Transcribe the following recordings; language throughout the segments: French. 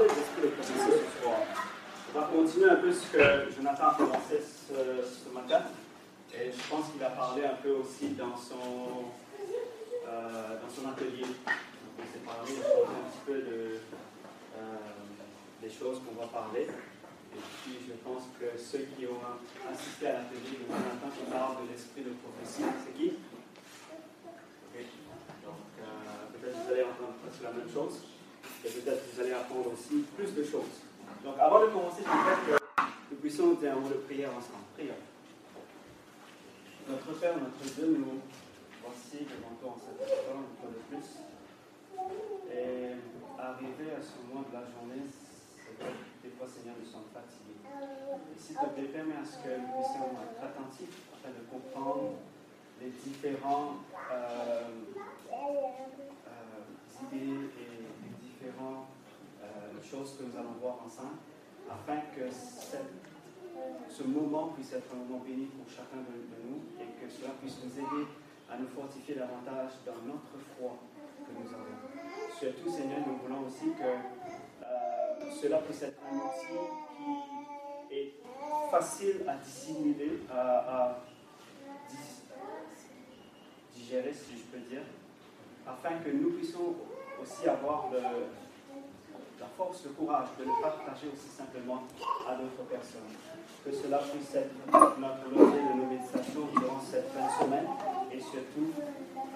On va continuer un peu ce que Jonathan a commencé ce, matin. Et je pense qu'il a parlé un peu aussi dans son, euh, dans son atelier. Donc, on s'est parlé un petit peu de, euh, des choses qu'on va parler. Et puis, je pense que ceux qui ont assisté à l'atelier de Jonathan qui parle de l'esprit de prophétie, c'est qui? Ok. Donc, euh, peut-être vous allez entendre presque la même chose. Et peut-être vous allez apprendre aussi plus de choses. Donc, avant de commencer, je voudrais que nous puissions dire un mot de prière ensemble. Prière. Notre Père, notre Dieu, nous voici devant toi en cet instant, une fois de plus. Et arrivé à ce moment de la journée, c'est que des fois, Seigneur, nous sommes fatigués. Et s'il te plaît, permets à ce que nous puissions être attentifs afin de comprendre les différents euh, euh, idées et euh, choses que nous allons voir ensemble, afin que ce moment puisse être un moment béni pour chacun de, nous et que cela puisse nous aider à nous fortifier davantage dans notre foi que nous avons. Surtout, Seigneur, nous voulons aussi que euh, cela puisse être un outil qui est facile à dissimuler, à digérer, si je peux dire, afin que nous puissions aussi avoir la force, le courage de le partager aussi simplement à d'autres personnes. Que cela puisse être notre objet de nos durant cette fin de semaine et surtout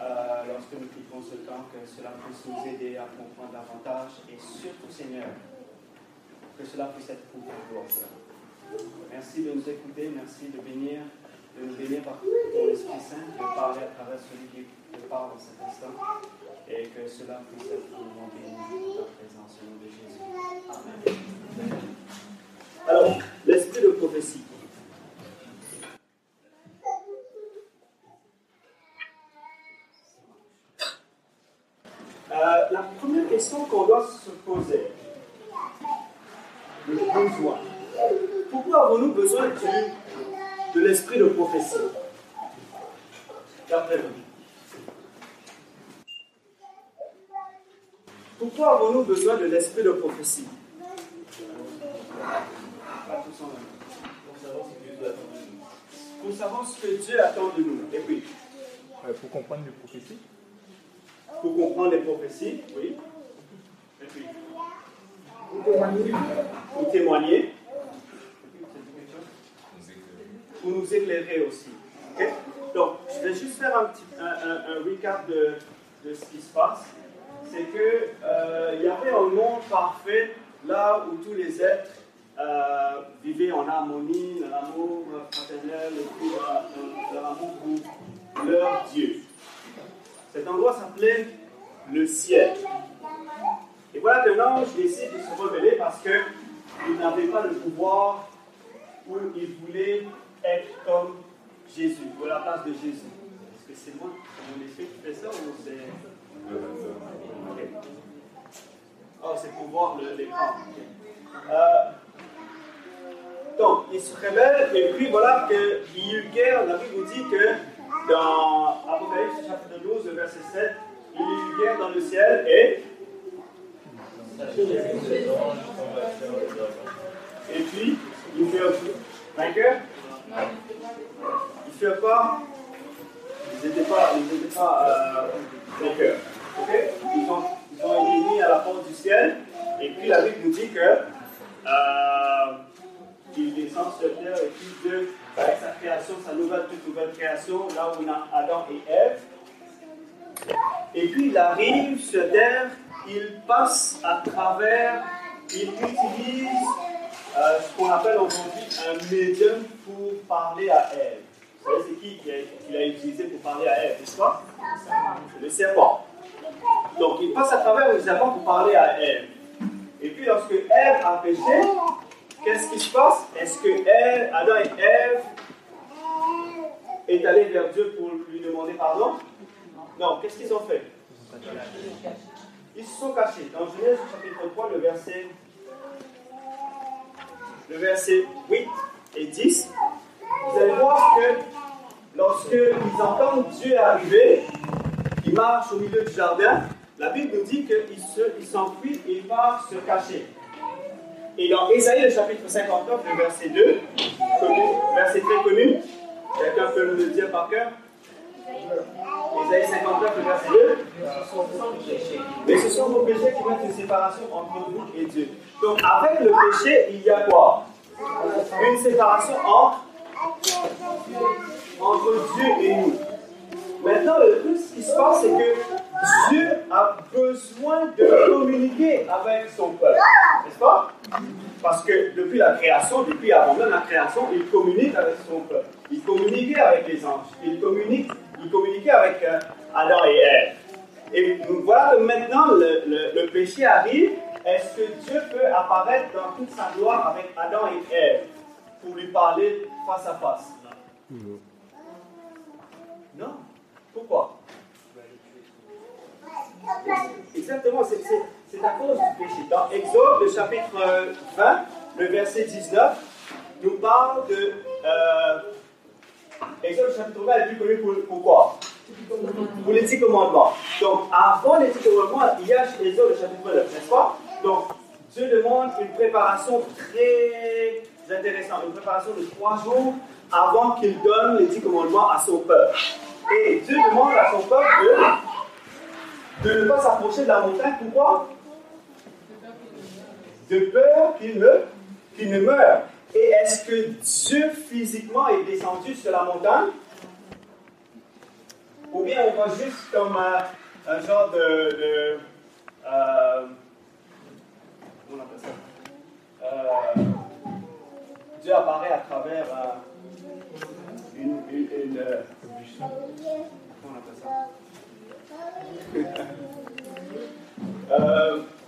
euh, lorsque nous quittons ce temps, que cela puisse nous aider à comprendre davantage et surtout, Seigneur, que cela puisse être pour ta gloire. Merci de nous écouter, merci de bénir, de nous bénir par ton Esprit Saint, de parler à travers celui qui parle en cet instant et que cela puisse être un béni ta présence au nom de Jésus. Amen. Alors, l'esprit de prophétie. Euh, la première question qu'on doit se poser, le besoin. Pourquoi avons-nous besoin de, de l'esprit de prophétie? D'après vous. Pourquoi avons-nous besoin de l'esprit de prophétie? Pour savoir ce que Dieu attend de nous. Et puis Pour comprendre les prophéties. Pour comprendre les prophéties, oui. Et puis Pour témoigner. Pour témoigner. Pour nous éclairer aussi. Okay? Donc, je vais juste faire un, petit, un, un, un recap de, de ce qui se passe c'est qu'il euh, y avait un monde parfait là où tous les êtres euh, vivaient en harmonie, dans l'amour fraternel et puis dans, l'amour pour leur Dieu. Cet endroit s'appelait le ciel. Et voilà qu'un ange décide de se rebeller parce qu'il n'avait pas le pouvoir où il voulait être comme Jésus, ou la place de Jésus. Est-ce que c'est moi, mon esprit qui fait ça ou c'est. Oh, c'est pour voir l'écran. Euh, donc, il se rebelle, et puis voilà qu'il y eut guerre. La Bible dit que dans Apocalypse chapitre 12, verset 7, il y eut guerre dans le ciel et. Et puis, il fait vainqueur. Il fait pas. Ils n'étaient pas, ils n'étaient pas euh. Okay? Ils, ont, ils ont été mis à la porte du ciel. Et puis la Bible nous dit que euh, il descend sur terre et puis de sa création, sa nouvelle, toute nouvelle création, là où on a Adam et Ève. Et puis il arrive sur terre, il passe à travers, il utilise euh, ce qu'on appelle aujourd'hui un médium pour parler à Ève. Vous savez, c'est qui qu'il a, a, utilisé pour parler à Ève, n'est-ce pas? Le serpent. Donc il passe à travers serpent pour parler à Ève. Et puis lorsque Ève a péché, qu'est-ce qui se passe? Est-ce que Ève, Adam et Ève est allé vers Dieu pour lui demander pardon? Non, qu'est-ce qu'ils ont fait? Ils se sont cachés. Dans Genèse chapitre 3, le verset, le verset 8 et 10, vous allez voir que lorsqu'ils entendent Dieu arriver, il marche au milieu du jardin, la Bible nous dit qu'il s'enfuit et il part se cacher. Et dans Ésaïe, le chapitre 59, le verset 2, connu, verset très connu, quelqu'un peut nous le dire par cœur? Ésaïe 59, le verset 2. Mais ce sont vos péchés qui mettent une séparation entre vous et Dieu. Donc, avec le péché, il y a quoi? Une séparation entre Dieu et nous. Maintenant, le plus ce qui se passe, c'est que Dieu a besoin de communiquer avec son peuple. N'est-ce pas? Parce que depuis la création, depuis avant même la création, il communique avec son peuple. Il communiquait avec les anges. Il communique il communiquait avec euh, Adam et Ève. Et voilà que maintenant le, péché arrive. Est-ce que Dieu peut apparaître dans toute sa gloire avec Adam et Ève pour lui parler face à face? Non. Pourquoi Exactement, c'est à cause du péché. Dans Exode, le chapitre 20, le verset 19, nous parle de euh, Exode chapitre 20 est plus connu pour, pourquoi Pour les dix commandements. Donc, avant les dix commandements, il y a Exode chapitre 9, n'est-ce pas Donc, Dieu demande une préparation très intéressante, une préparation de trois jours avant qu'il donne les dix commandements à son peuple. Et Dieu demande à son peuple de, ne pas s'approcher de la montagne. Pourquoi? De peur qu'il ne, qu'il ne meure. Et est-ce que Dieu physiquement est descendu sur la montagne? Ou bien on voit juste comme un, genre de. de euh, comment on appelle ça? Euh, Dieu apparaît à travers euh, une comment on appelle ça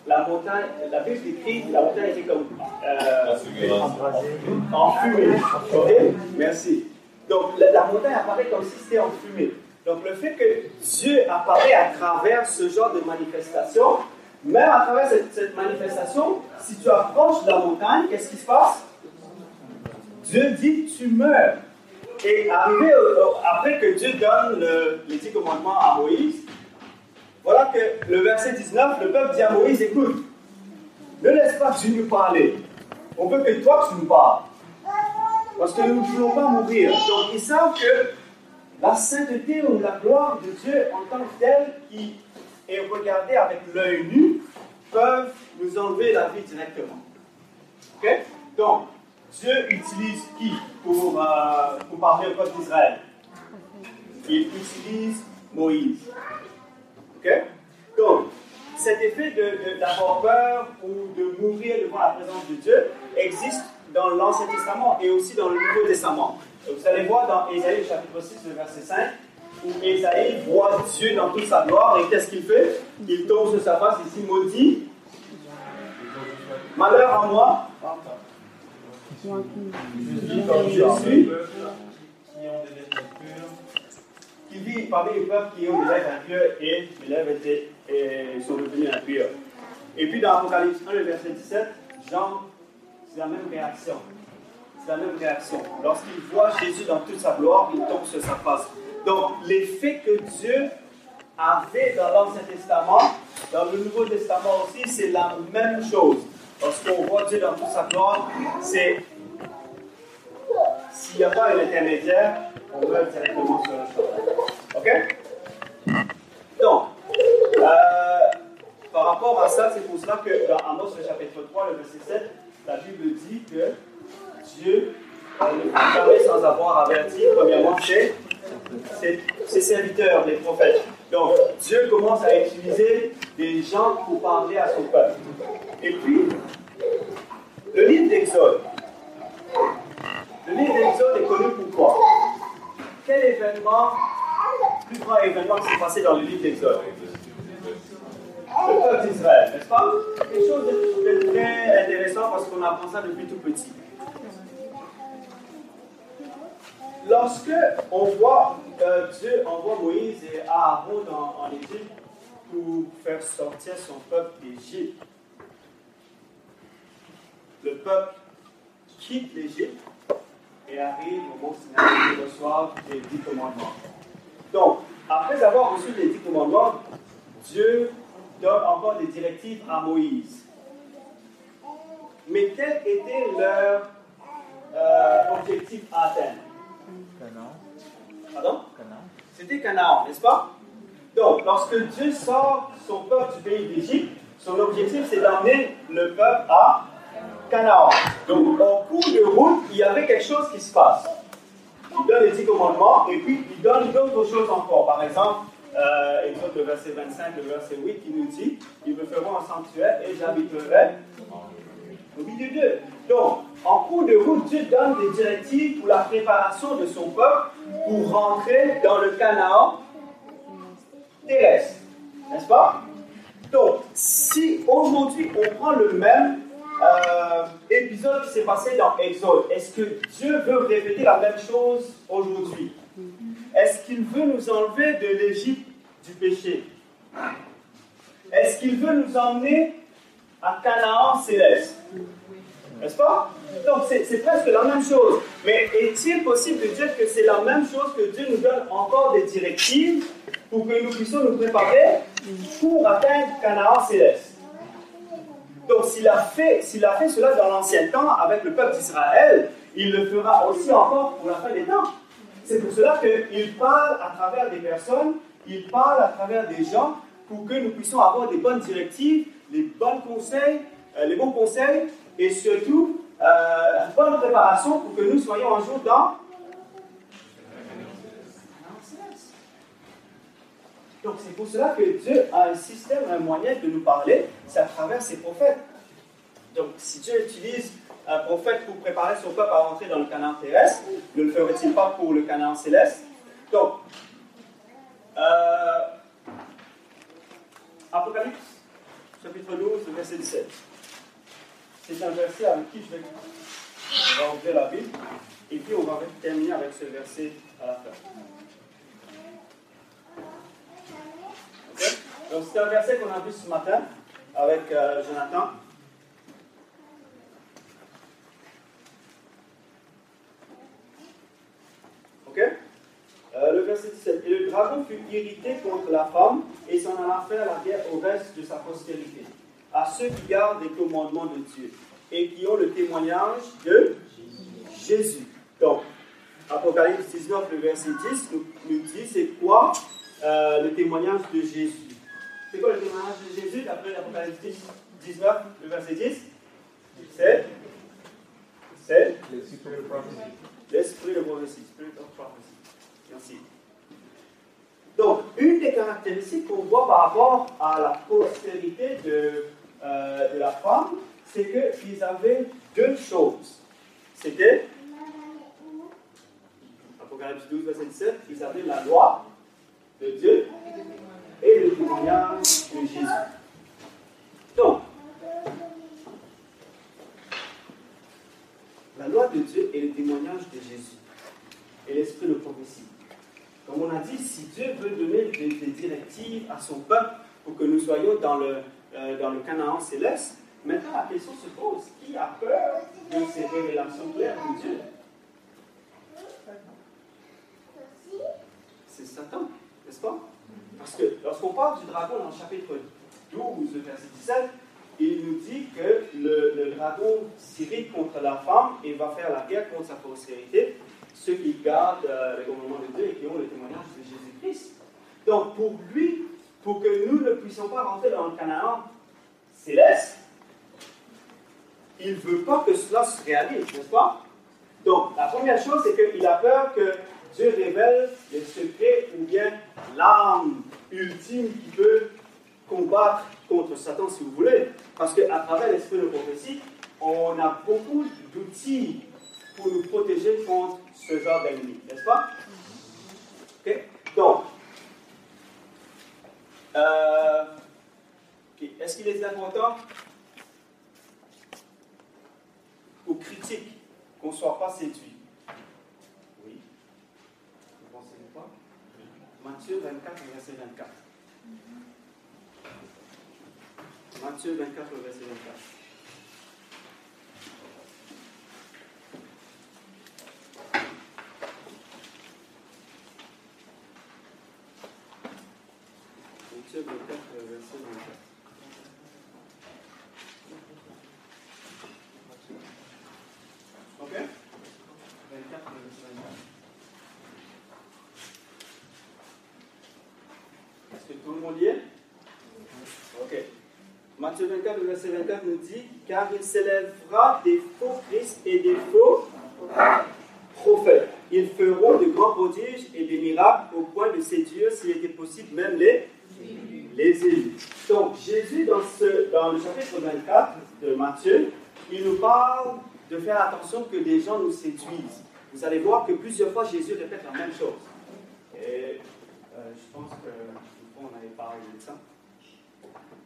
la montagne, la Bible décrit, la montagne était comme euh, en fumée. Ok, merci. Donc la, montagne apparaît comme si c'était en fumée. Donc le fait que Dieu apparaît à travers ce genre de manifestation, même à travers cette, manifestation, si tu approches de la montagne, qu'est-ce qui se passe? Dieu dit tu meurs. Et arrivé après que Dieu donne les dix commandements à Moïse, voilà que le verset 19, le peuple dit à Moïse, écoute, ne laisse pas Dieu nous parler. On veut que toi tu nous parles. Parce que nous ne voulons pas mourir. Donc ils savent que la sainteté ou la gloire de Dieu en tant que telle qui est regardée avec l'œil nu peuvent nous enlever la vie directement. Ok? Donc, Dieu utilise qui pour, euh, pour parler au peuple d'Israël? Il utilise Moïse. Donc, cet effet d'avoir peur ou de mourir devant la présence de Dieu existe dans l'Ancien Testament et aussi dans le Nouveau Testament. vous allez voir dans Ésaïe chapitre 6, le verset 5, où Ésaïe voit Dieu dans toute sa gloire et qu'est-ce qu'il fait? Il tombe sur sa face ici, maudit. Malheur à moi. Je suis qui vit parmi les peuples qui ont des lèvres impures et les lèvres étaient, et sont devenues impures. Et puis dans Apocalypse 1, le verset 17, Jean, c'est la même réaction. C'est la même réaction. Lorsqu'il voit Jésus dans toute sa gloire, il tombe sur sa face. Donc, l'effet que Dieu avait dans l'Ancien Testament, dans le Nouveau Testament aussi, c'est la même chose. Lorsqu'on voit Dieu dans toute sa gloire, c'est s'il n'y a pas un intermédiaire, on va directement sur le chemin. OK? Donc, euh, par rapport à ça, c'est pour cela que dans Amos, le chapitre 3, le verset 7, la Bible dit que Dieu euh, ne jamais sans avoir averti, premièrement, c'est ses serviteurs, les prophètes. Donc, Dieu commence à utiliser des gens pour parler à son peuple. Et puis, le livre d'Exode. Le livre d'Exode est connu pourquoi quel événement, plus grand événement qui s'est passé dans le livre d'Exode? Le peuple d'Israël, n'est-ce pas? Quelque chose de, très intéressant parce qu'on apprend ça depuis tout petit. Lorsque voit euh, Dieu envoie Moïse et Aaron en, Égypte pour faire sortir son peuple d'Égypte, le peuple quitte l'Égypte et arrive au Mont Sinaï et reçoivent les dix commandements. Donc, après avoir reçu les dix commandements, Dieu donne encore des directives à Moïse. Mais mais quel était leur euh, objectif à atteindre? Canaan. Pardon? Canaan. C'était Canaan, n'est-ce pas? Donc, lorsque Dieu sort son peuple du pays d'Égypte, son objectif c'est d'emmener le peuple à Canaan. Donc, au cours de route, il y avait quelque chose qui se passe. Il donne les dix commandements et puis il donne d'autres choses encore. Par exemple, euh, Exode le verset 25, le verset 8, qui nous dit Ils me feront un sanctuaire et j'habiterai au milieu d'eux. Donc, en cours de route, Dieu donne des directives pour la préparation de son peuple pour rentrer dans le Canaan terrestre. N'est-ce pas? Donc, si aujourd'hui on prend le même euh, épisode qui s'est passé dans Exode, est-ce que Dieu veut répéter la même chose aujourd'hui? Est-ce qu'il veut nous enlever de l'Égypte du péché? Est-ce qu'il veut nous emmener à Canaan céleste N'est-ce pas? Donc c'est presque la même chose. Mais est-il possible de dire que c'est la même chose que Dieu nous donne encore des directives pour que nous puissions nous préparer pour atteindre Canaan céleste donc s'il a, fait, a fait cela dans l'ancien temps avec le peuple d'Israël, il le fera aussi encore pour la fin des temps. C'est pour cela qu'il parle à travers des personnes, il parle à travers des gens pour que nous puissions avoir des bonnes directives, les bons conseils, euh, les bons conseils et surtout euh, une bonne préparation pour que nous soyons un jour dans Donc c'est pour cela que Dieu a un système, un moyen de nous parler, c'est à travers ses prophètes. Donc si Dieu utilise un prophète pour préparer son peuple à rentrer dans le Canaan terrestre, ne le ferait-il pas pour le Canaan céleste? Donc, euh, Apocalypse, chapitre 12, verset 17. C'est un verset avec qui je vais on ouvrir la Bible, et puis on va terminer avec ce verset à la fin. Donc c'est un verset qu'on a vu ce matin avec euh, Jonathan. Ok? Euh, Le verset 17. Et le dragon fut irrité contre la femme et s'en alla faire la guerre au reste de sa postérité, à ceux qui gardent les commandements de Dieu et qui ont le témoignage de Jésus. Donc, Apocalypse 19, le verset 10 nous, dit c'est quoi euh, le témoignage de Jésus? C'est quoi le témoignage de Jésus d'après l'Apocalypse 19, le verset 10 C'est C'est L'esprit de prophétie. L'esprit de prophétie. Donc, une des caractéristiques qu'on voit par rapport à la postérité de, euh, la femme, c'est qu'ils avaient deux choses. C'était, Apocalypse 12, verset 17, ils avaient la loi de Dieu et le témoignage de Jésus. Donc, la loi de Dieu et le témoignage de Jésus et l'esprit de prophétie. Comme on a dit, si Dieu veut donner des, directives à son peuple pour que nous soyons dans le, euh, dans le Canaan céleste, maintenant la question se pose, qui a peur de ces révélations claires de Dieu? C'est Satan, n'est-ce pas? Parce que lorsqu'on parle du dragon dans le chapitre 12, verset 17, il nous dit que le, le dragon s'irrite contre la femme et va faire la guerre contre sa postérité, ceux qui gardent euh, les commandements de Dieu et qui ont le témoignage de Jésus-Christ. Donc pour lui, pour que nous ne puissions pas rentrer dans le Canaan céleste, il ne veut pas que cela se réalise, n'est-ce pas? Donc la première chose, c'est qu'il a peur que Dieu révèle les secrets ou bien l'arme ultime qui peut combattre contre Satan, si vous voulez. Parce qu'à travers l'esprit de prophétie, on a beaucoup d'outils pour nous protéger contre ce genre d'ennemi, n'est-ce pas? Donc, euh, est-ce qu'il est important ou critique qu'on ne soit pas séduit? Oui. Vous pensez quoi? Matthieu 24, verset 24. Matthieu 24, verset 24. chapitre 4, verset 24. Ok verset 24. Est-ce que tout le monde y est? Ok. Matthieu 24, verset 24 nous dit Car il s'élèvera des faux Christ et des faux prophètes. Ils feront de grands prodiges et des miracles au point de séduire, s'il était possible, même les les élus. Donc, Jésus, dans, le chapitre 24 de Matthieu, il nous parle de faire attention que les gens nous séduisent. Vous allez voir que plusieurs fois, Jésus répète la même chose. Et euh, je pense que on avait parlé de ça.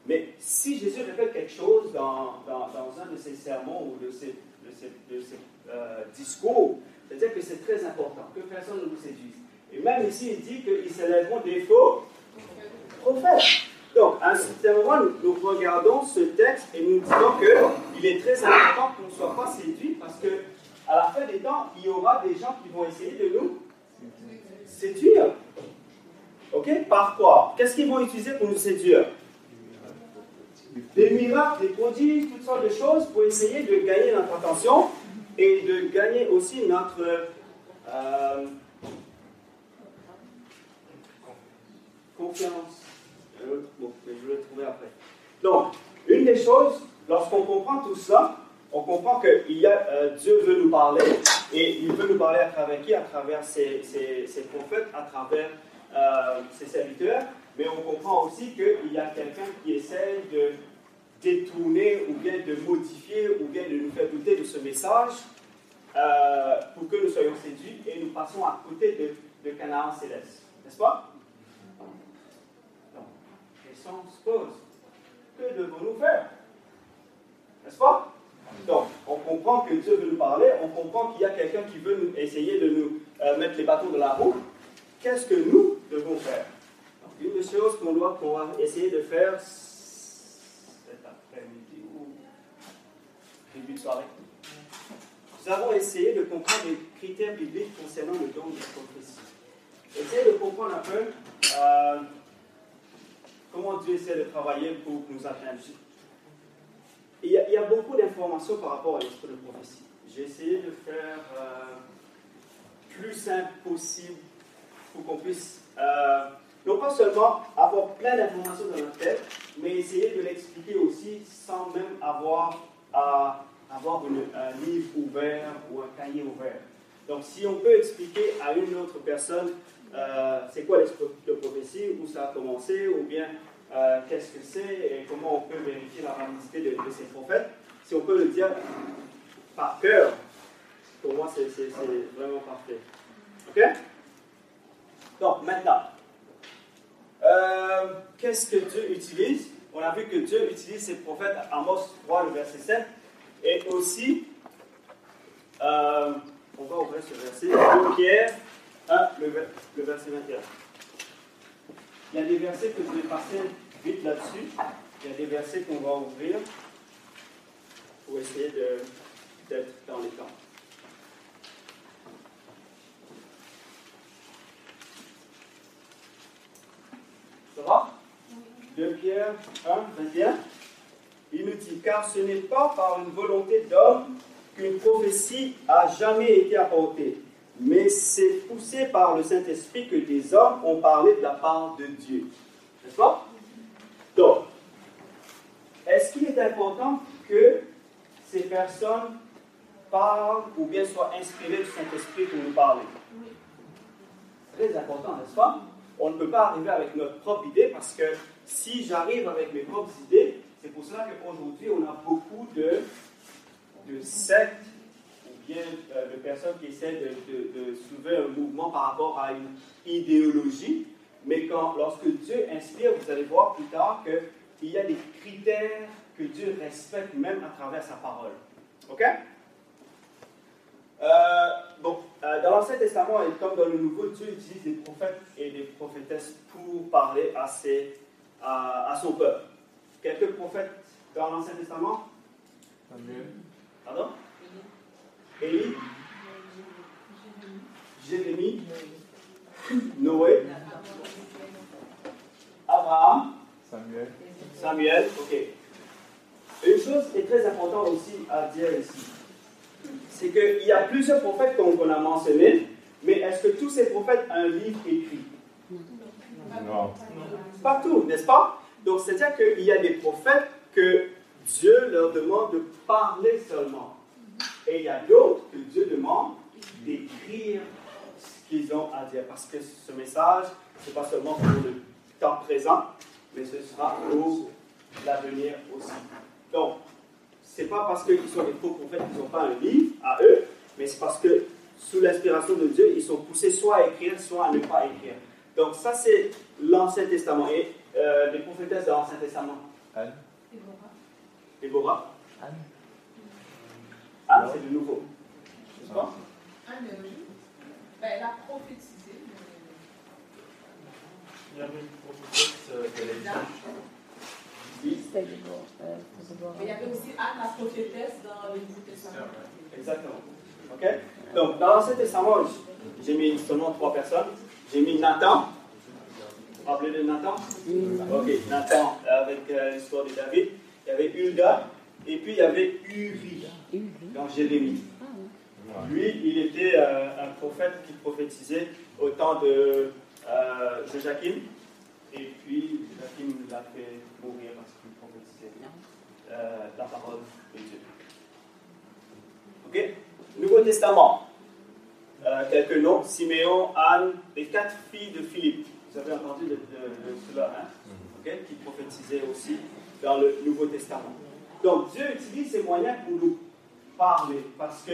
Mais si Jésus répète quelque chose dans, un de ses sermons ou de ses euh, discours, c'est-à-dire que c'est très important, que personne ne vous séduise. Et même ici, il dit qu'ils s'élèveront des faux Donc, à un certain moment, nous, nous regardons ce texte et nous disons qu'il est très important qu'on ne soit pas séduit parce que à la fin des temps, il y aura des gens qui vont essayer de nous séduire. Ok? Par quoi? Qu'est-ce qu'ils vont utiliser pour nous séduire? Des miracles, des prodiges, toutes sortes de choses pour essayer de gagner notre attention et de gagner aussi notre euh, confiance. Je vais le trouver après. Donc, une des choses, lorsqu'on comprend tout ça, on comprend que il y a, euh, Dieu veut nous parler et il veut nous parler à travers qui? À travers ses, ses, prophètes, à travers euh, ses serviteurs, mais on comprend aussi qu'il y a quelqu'un qui essaie de détourner ou bien de modifier ou bien de nous faire douter de ce message euh, pour que nous soyons séduits et nous passons à côté de, Canaan céleste. N'est-ce pas? La se pose. Que devons-nous faire? N'est-ce pas? Donc, on comprend que Dieu veut nous parler, on comprend qu'il y a quelqu'un qui veut essayer de nous euh, mettre les bâtons de la roue. Qu'est-ce que nous devons faire? Une des choses qu'on doit qu'on va essayer de faire cet après-midi ou début de soirée, nous avons essayé de comprendre les critères bibliques concernant le don de prophétie. Essayez de comprendre un peu euh, comment Dieu essaie de travailler pour nous atteindre. Il y, a, il y a beaucoup d'informations par rapport à l'esprit de prophétie. J'ai essayé de faire euh, plus simple possible pour qu'on puisse, euh, non pas seulement avoir plein d'informations dans notre tête, mais essayer de l'expliquer aussi sans même avoir à avoir un livre ouvert ou un cahier ouvert. Donc, si on peut expliquer à une autre personne euh, c'est quoi l'esprit de prophétie, où ça a commencé, ou bien euh, qu'est-ce que c'est? Et comment on peut vérifier la validité de, de, ces prophètes, si on peut le dire par cœur, pour moi c'est vraiment parfait. Ok? Donc, maintenant, euh, qu'est-ce que Dieu utilise? On a vu que Dieu utilise ses prophètes, Amos 3, le verset 7, et aussi, on va ouvrir ce verset, Pierre 1, le, le, verset 21. Il y a des versets que je vais passer vite là-dessus. Il y a des versets qu'on va ouvrir pour essayer d'être dans les temps. Ça va? 2 Pierre 1, 21. Il nous car ce n'est pas par une volonté d'homme qu'une prophétie a jamais été apportée, mais c'est poussé par le Saint-Esprit que des hommes ont parlé de la part de Dieu. N'est-ce pas? Donc, est-ce qu'il est important que ces personnes parlent ou bien soient inspirées du Saint-Esprit pour nous parler? Très important, n'est-ce pas? On ne peut pas arriver avec notre propre idée parce que si j'arrive avec mes propres idées, c'est pour cela qu'aujourd'hui, on a beaucoup de, de sectes bien euh, de personnes qui essaient de, de, de, soulever un mouvement par rapport à une idéologie. Mais quand, lorsque Dieu inspire, vous allez voir plus tard qu'il y a des critères que Dieu respecte même à travers sa parole. OK? Euh, bon, euh, dans l'Ancien Testament et comme dans le Nouveau, Dieu utilise des prophètes et des prophétesses pour parler à, ses, à, à son peuple. Quelques prophètes dans l'Ancien Testament? Samuel. Pardon? Élie Jérémie Noé Abraham Samuel. Samuel, ok. Une chose est très importante aussi à dire ici, c'est qu'il y a plusieurs prophètes qu'on a mentionnés, mais est-ce que tous ces prophètes ont un livre écrit? Non. Partout, n'est-ce pas? Donc, c'est-à-dire qu'il y a des prophètes que Dieu leur demande de parler seulement. Et il y a d'autres que Dieu demande d'écrire ce qu'ils ont à dire. Parce que ce message, ce n'est pas seulement pour le temps présent, mais ce sera pour l'avenir aussi. Donc, ce n'est pas parce qu'ils sont des faux prophètes qu'ils n'ont pas un livre à eux, mais c'est parce que sous l'inspiration de Dieu, ils sont poussés soit à écrire, soit à ne pas écrire. Donc ça, c'est l'Ancien Testament. Et euh, les prophétesses de l'Ancien Testament. Anne Déborah. Anne Ah, c'est du nouveau. N'est-ce pas Anne, oui. Ben, elle a prophétisé. Il y avait une prophétesse euh, de mais- l'Église. Euh. Mais il y avait aussi Anne, la prophétesse, dans le Nouveau Testament. exactement. OK? Donc, dans l'Ancien Testament, j'ai mis seulement trois personnes. J'ai mis Nathan. Vous vous rappelez de Nathan? Ok, Nathan, avec euh, l'histoire de David. Il y avait Hulda. Et puis, il y avait Uri, dans Jérémie. Lui, il était euh, un prophète qui prophétisait au temps de euh, Joachim. Et puis, Joachim l'a fait mourir parce qu'il prophétisait euh, la parole de Dieu. Ok? Nouveau Testament. Euh, quelques noms Siméon, Anne, les quatre filles de Philippe. Vous avez entendu de, de- de cela, hein? Ok? Qui prophétisaient aussi dans le Nouveau Testament. Donc, Dieu utilise ces moyens pour nous parler parce que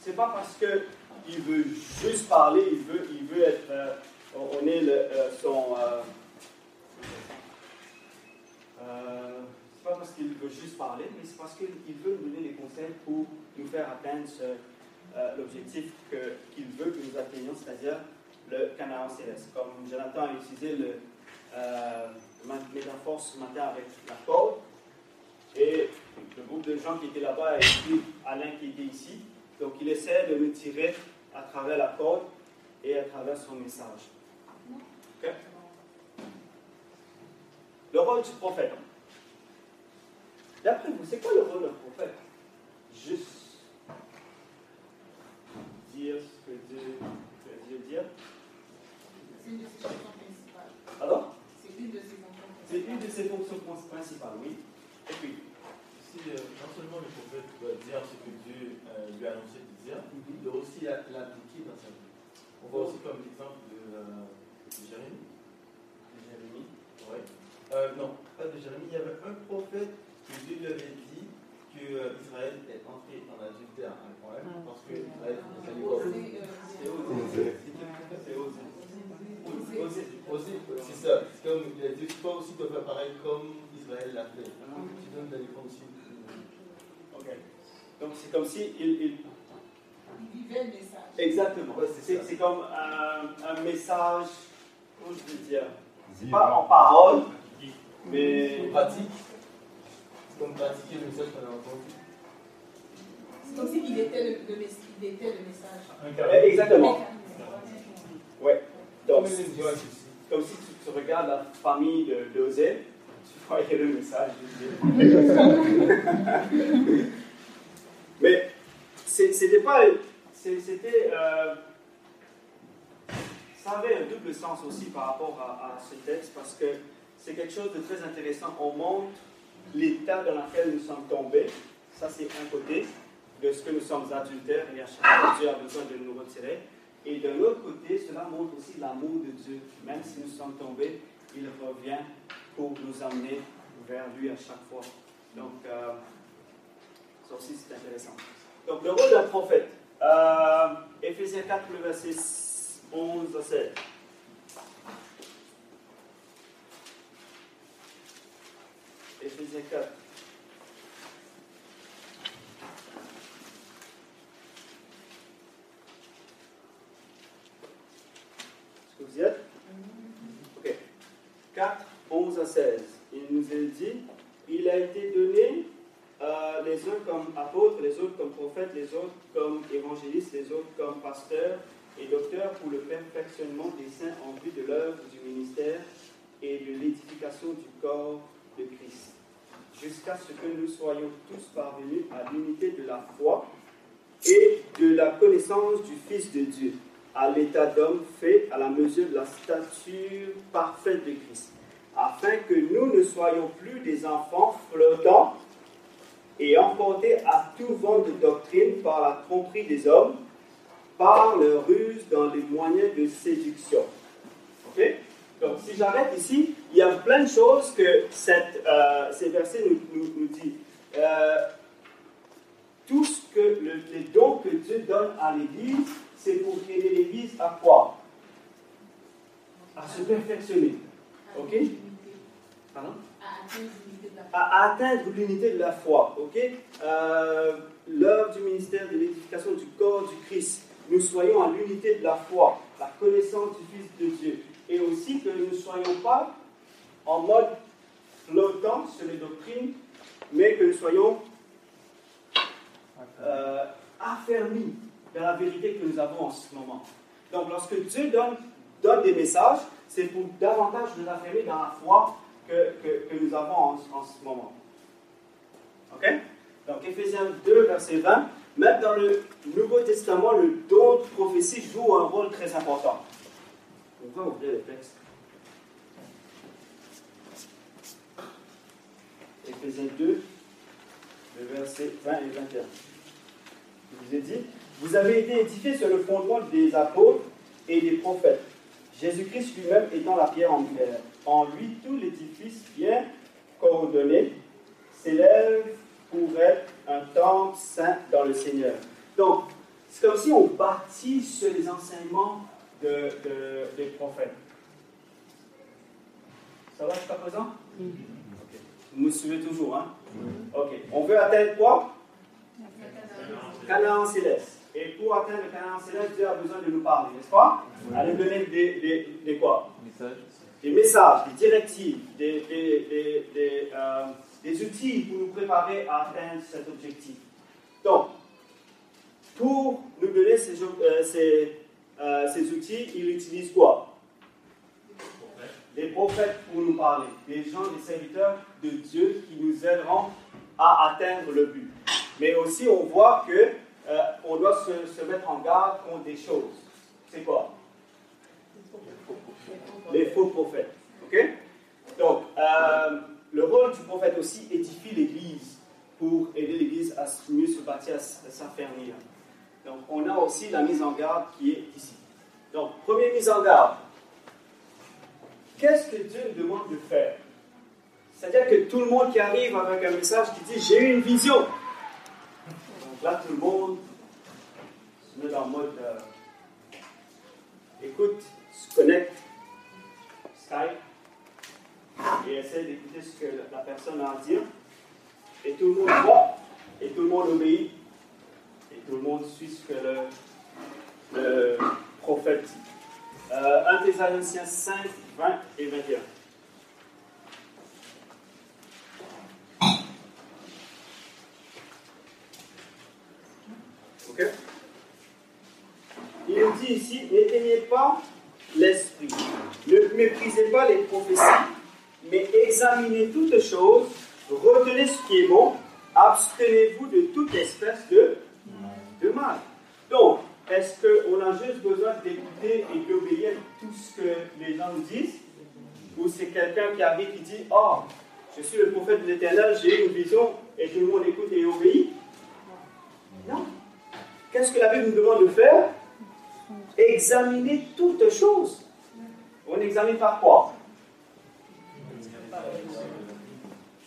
c'est pas parce que il veut juste parler, il veut, il veut être, euh, on est euh, son, euh, c'est pas parce qu'il veut juste parler, mais c'est parce qu'il veut nous donner des conseils pour nous faire atteindre euh, l'objectif qu'il veut que nous atteignions, c'est-à-dire le Canaan céleste. Comme Jonathan a utilisé le métaphore ce matin avec la corde, et le groupe de gens qui étaient là-bas et puis Alain qui était ici. Donc il essaie de nous tirer à travers la corde et à travers son message. Ok? Le rôle du prophète. D'après vous, c'est quoi le rôle d'un prophète? Juste dire ce que Dieu veut Dieu dire. C'est une de ses fonctions principales. Alors C'est une de ses fonctions C'est une principales. de ses fonctions principales, oui. Et puis Si euh, non seulement le prophète doit dire ce que Dieu euh, lui a annoncé de dire, il doit aussi la- l'appliquer dans sa vie. On voit aussi comme l'exemple de, euh, de Jérémie. Jérémie. Ouais. Euh, non, pas de Jérémie. Il y avait un prophète que Dieu lui avait dit que euh, Israël est entré en adultère avec moi Ah, parce que c'est Israël est allé C'est osé. C'est osé. C'est ça. C'est comme il a dit, toi aussi tu dois faire pareil comme Israël l'a fait. Tu donnes la réponse aussi. Ok. Donc c'est comme si il, il- Il vivait le message. Exactement. Ouais, c'est comme un, un message, comment je peux dire, c'est pas en parole, mais pratique. C'est comme pratiquer le message qu'on a entendu. C'est comme s'il était le, le, il était le message. Eh, exactement. Ouais. Donc Comme si tu, tu regardes la famille de d'Osée, tu le message. Mais c'était pas, c'était, euh, ça avait un double sens aussi par rapport à, à ce texte parce que c'est quelque chose de très intéressant. On montre l'état dans lequel nous sommes tombés. Ça, c'est un côté de ce que nous sommes adultères et à chaque fois Dieu a besoin de nous retirer. Et de l'autre côté, cela montre aussi l'amour de Dieu. Même si nous sommes tombés, il revient pour nous amener vers lui à chaque fois. Donc, euh, ça aussi, c'est intéressant. Donc, le rôle d'un prophète. Euh, Éphésiens 4, le verset 11 à 16. Éphésiens 4. Est-ce que vous y êtes? Ok. 4, 11 à 16. Il nous est dit, il a été donné euh, les uns comme apôtres, les autres comme prophètes, les autres comme évangélistes, les autres comme pasteurs et docteurs pour le perfectionnement des saints en vue de l'œuvre du ministère et de l'édification du corps de Christ, jusqu'à ce que nous soyons tous parvenus à l'unité de la foi et de la connaissance du Fils de Dieu, à l'état d'homme fait à la mesure de la stature parfaite de Christ, afin que nous ne soyons plus des enfants flottants et emportés à tout vent de doctrine par la tromperie des hommes, par leur ruse dans les moyens de séduction. Ok? Donc, si j'arrête ici, il y a plein de choses que euh, ces versets nous, disent. Euh, tout ce que le- les dons que Dieu donne à l'Église, c'est pour aider l'Église à quoi? À se perfectionner. Ok Pardon? À atteindre l'unité de la foi. Ok? Euh, L'œuvre du ministère de l'édification du corps du Christ. Nous soyons à l'unité de la foi, la connaissance du Fils de Dieu. Et aussi que nous ne soyons pas en mode flottant sur les doctrines, mais que nous soyons euh, affermis dans la vérité que nous avons en ce moment. Donc, lorsque Dieu donne, donne des messages, c'est pour davantage nous affermir dans la foi que, que- nous avons en, en ce moment. Ok? Donc, Éphésiens 2, verset 20. Même dans le Nouveau Testament, le don de prophétie joue un rôle très important. On va ouvrir le texte. Éphésiens 2, le verset 20 et 21. Je vous ai dit, vous avez été édifiés sur le fondement des apôtres et des prophètes. Jésus-Christ lui-même étant la pierre angulaire. En lui, tout l'édifice bien coordonné s'élève pour être un temple saint dans le Seigneur. Donc, c'est comme si on bâtit sur les enseignements de, de- des prophètes. Ça va jusqu'à présent? Vous me suivez toujours, hein? Ok. On veut atteindre quoi? Canaan céleste. Et pour atteindre le Canaan céleste, Dieu a besoin de nous parler, n'est-ce pas? Allez donner des, des, des quoi? Message. Des messages, des directives, des, des, des, des, euh, des outils pour nous préparer à atteindre cet objectif. Donc, pour nous donner ces, euh, ces, euh, ces outils, il utilise quoi? Des prophètes pour nous parler, des gens, des serviteurs de Dieu qui nous aideront à atteindre le but. Mais aussi, on voit que euh, on doit se, mettre en garde contre des choses. C'est quoi? Les faux prophètes. Ok? Donc, euh, le rôle du prophète aussi édifie l'Église pour aider l'Église à mieux se bâtir, à s'affermir. Donc, on a aussi la mise en garde qui est ici. Donc, première mise en garde. Qu'est-ce que Dieu nous demande de faire? C'est-à-dire que tout le monde qui arrive avec un message qui dit J'ai eu une vision. Là, tout le monde se met dans le mode euh, écoute, se connecte, Skype, et essaie d'écouter ce que la la personne a à dire. Et tout le monde voit, et tout le monde obéit, et tout le monde suit ce que le, le prophète dit. Euh, 1 Thessaloniciens 5, 20 et 21. Ok Il nous ici, n'éteignez pas l'esprit. Ne méprisez pas les prophéties, mais examinez toutes choses, retenez ce qui est bon, abstenez-vous de toute espèce de, de mal. Donc, est-ce qu'on a juste besoin d'écouter et d'obéir tout ce que les gens nous disent? Ou c'est quelqu'un qui arrive qui dit Oh, je suis le prophète de l'éternel, j'ai une vision et tout le monde écoute et obéit Non. Qu'est-ce que la Bible nous demande de faire? Examiner toutes choses. On examine par quoi?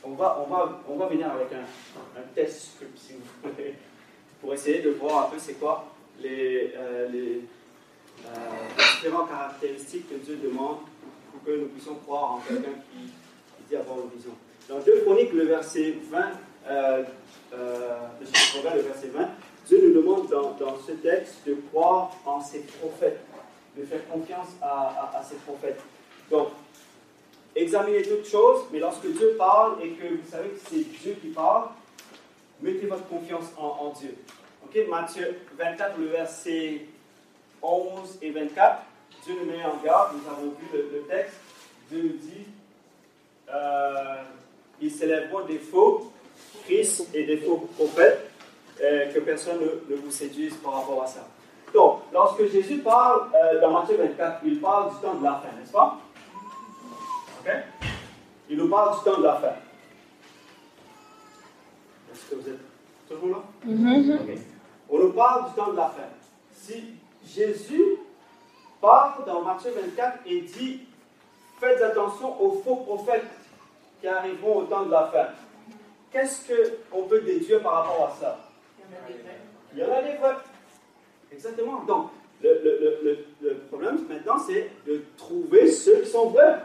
On va, on, va, on va venir avec un, test si vous voulez, pour essayer de voir un peu c'est quoi les, euh, les euh, différentes caractéristiques que Dieu demande pour que nous puissions croire en quelqu'un qui, dit avoir une vision. Dans 2 Chroniques, le verset 20, euh, euh, le chapitre 20, le verset 20, Dieu nous demande dans, ce texte de croire en ses prophètes, de faire confiance à, ses prophètes. Donc, examinez toutes choses, mais lorsque Dieu parle et que vous savez que c'est Dieu qui parle, mettez votre confiance en, Dieu. Matthieu 24, le verset 11 et 24, Dieu nous met en garde, nous avons vu le, texte, Dieu nous dit, euh, il s'élèveront des faux Christ et des faux prophètes, euh, que personne ne, ne vous séduise par rapport à ça. Donc, lorsque Jésus parle euh, dans Matthieu 24, il parle du temps de la fin, n'est-ce pas? Ok? Il nous parle du temps de la fin. Est-ce que vous êtes toujours là? Ok. On nous parle du temps de la fin. Si Jésus parle dans Matthieu 24 et dit Faites attention aux faux prophètes qui arriveront au temps de la fin. Qu'est-ce qu'on peut déduire par rapport à ça? Il y en a des vrais. Exactement. Donc, le, le- le- le- problème maintenant, c'est de trouver ceux qui sont vrais.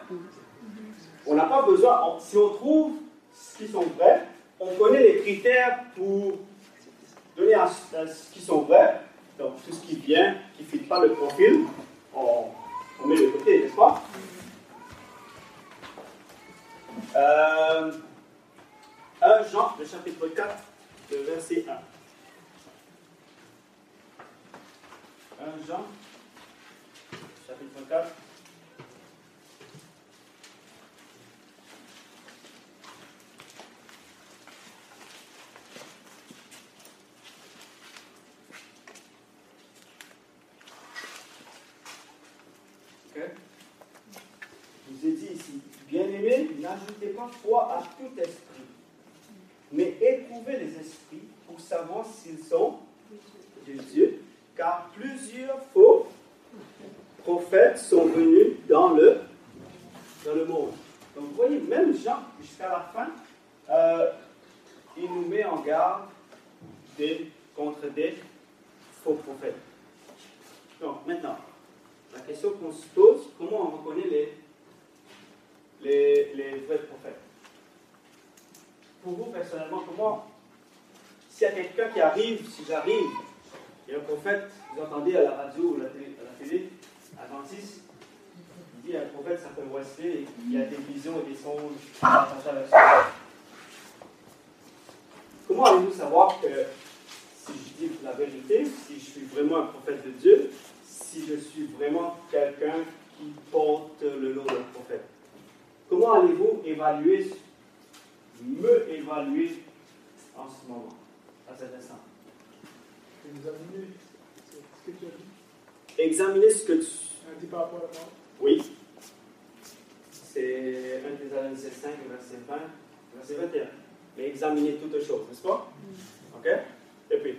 On n'a pas besoin, si on trouve ce qui sont vrais, on connaît les critères pour donner à, à ce qui sont vrais. Donc, tout ce qui vient, qui ne fit pas le profil, on, met de côté, n'est-ce pas? Euh, 1 Jean, le chapitre 4, le verset 1. 1 Jean, chapitre 4. Ok. Je vous ai dit ici, bien-aimés, n'ajoutez pas foi à tout esprit, mais éprouvez les esprits pour savoir s'ils sont de Dieu, car plusieurs faux prophètes sont venus dans le, monde. Donc vous voyez, même Jean, jusqu'à la fin, euh, il nous met en garde contre des faux prophètes. Donc maintenant, la question qu'on se pose, comment on reconnaît les, les, les vrais prophètes? Pour vous, personnellement, comment, s'il y a quelqu'un qui arrive, si j'arrive, a un prophète, vous entendez à la radio ou à la télé, à la télé adventiste, il dit, a un prophète qui s'appelle Wesley, et il y a des visions et des songes ça. Comment allez-vous savoir que si je dis la vérité, si je suis vraiment un prophète de Dieu, si je suis vraiment quelqu'un qui porte le nom d'un prophète? Comment allez-vous évaluer, me évaluer en ce moment, à cet instant? Examiner ce que tu as dit. Examiner ce que tu... Un dit par rapport à la parole. Oui. C'est 1 Thessaloniciens 5, verset 20, verset 21. Mais examiner toutes choses, n'est-ce pas? Ok? Et puis,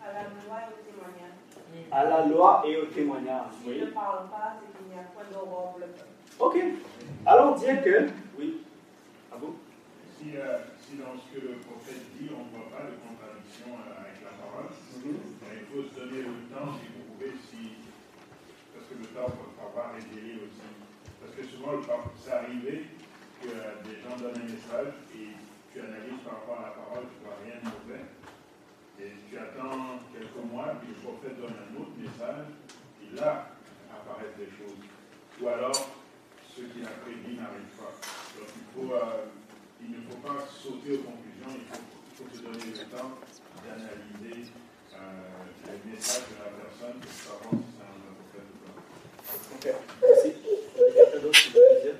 À la loi et au témoignage. à la loi et au témoignage. S'il Oui. ne parle pas, c'est qu'il n'y a point d'aurore pour le peuple. Ok. Alors dire que... Oui. À vous Si, euh, si dans ce que le prophète dit, on ne voit pas de contradiction euh, avec la parole, faut se donner le temps d'éprouver si. Parce que le temps peut avoir révélé aussi. Parce que souvent, c'est arrivé que des gens donnent un message et tu analyses par rapport à la parole, tu ne vois rien de mauvais. Et tu attends quelques mois, puis le prophète donne un autre message, et là apparaissent des choses. Ou alors, ce qu'il a prédit n'arrive pas. Donc il, euh, il ne faut pas sauter aux conclusions, il faut, il faut se donner le temps d'analyser euh, les messages de la personne pour savoir si c'est un prophète ou pas. Ok. Merci. Quelqu'un d'autre qui veut dire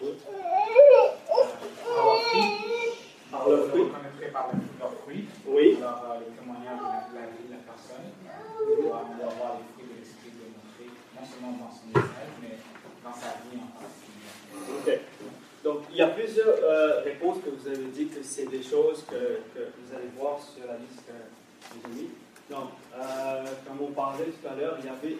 Oui. Par leurs fruits. Par leurs Vous fruits. reconnaîtrez par leurs fruits. Oui. Alors, euh, le témoignage de la, de la vie de la personne. On doit, on doit voir les fruits de l'esprit démontrés, non seulement dans son message, mais dans sa vie en particulier. Ok. Donc, il y a plusieurs euh, réponses que vous avez dit que c'est des choses que, que vous allez voir sur la liste que mis. Donc, euh, comme on parlait tout à l'heure, il y avait.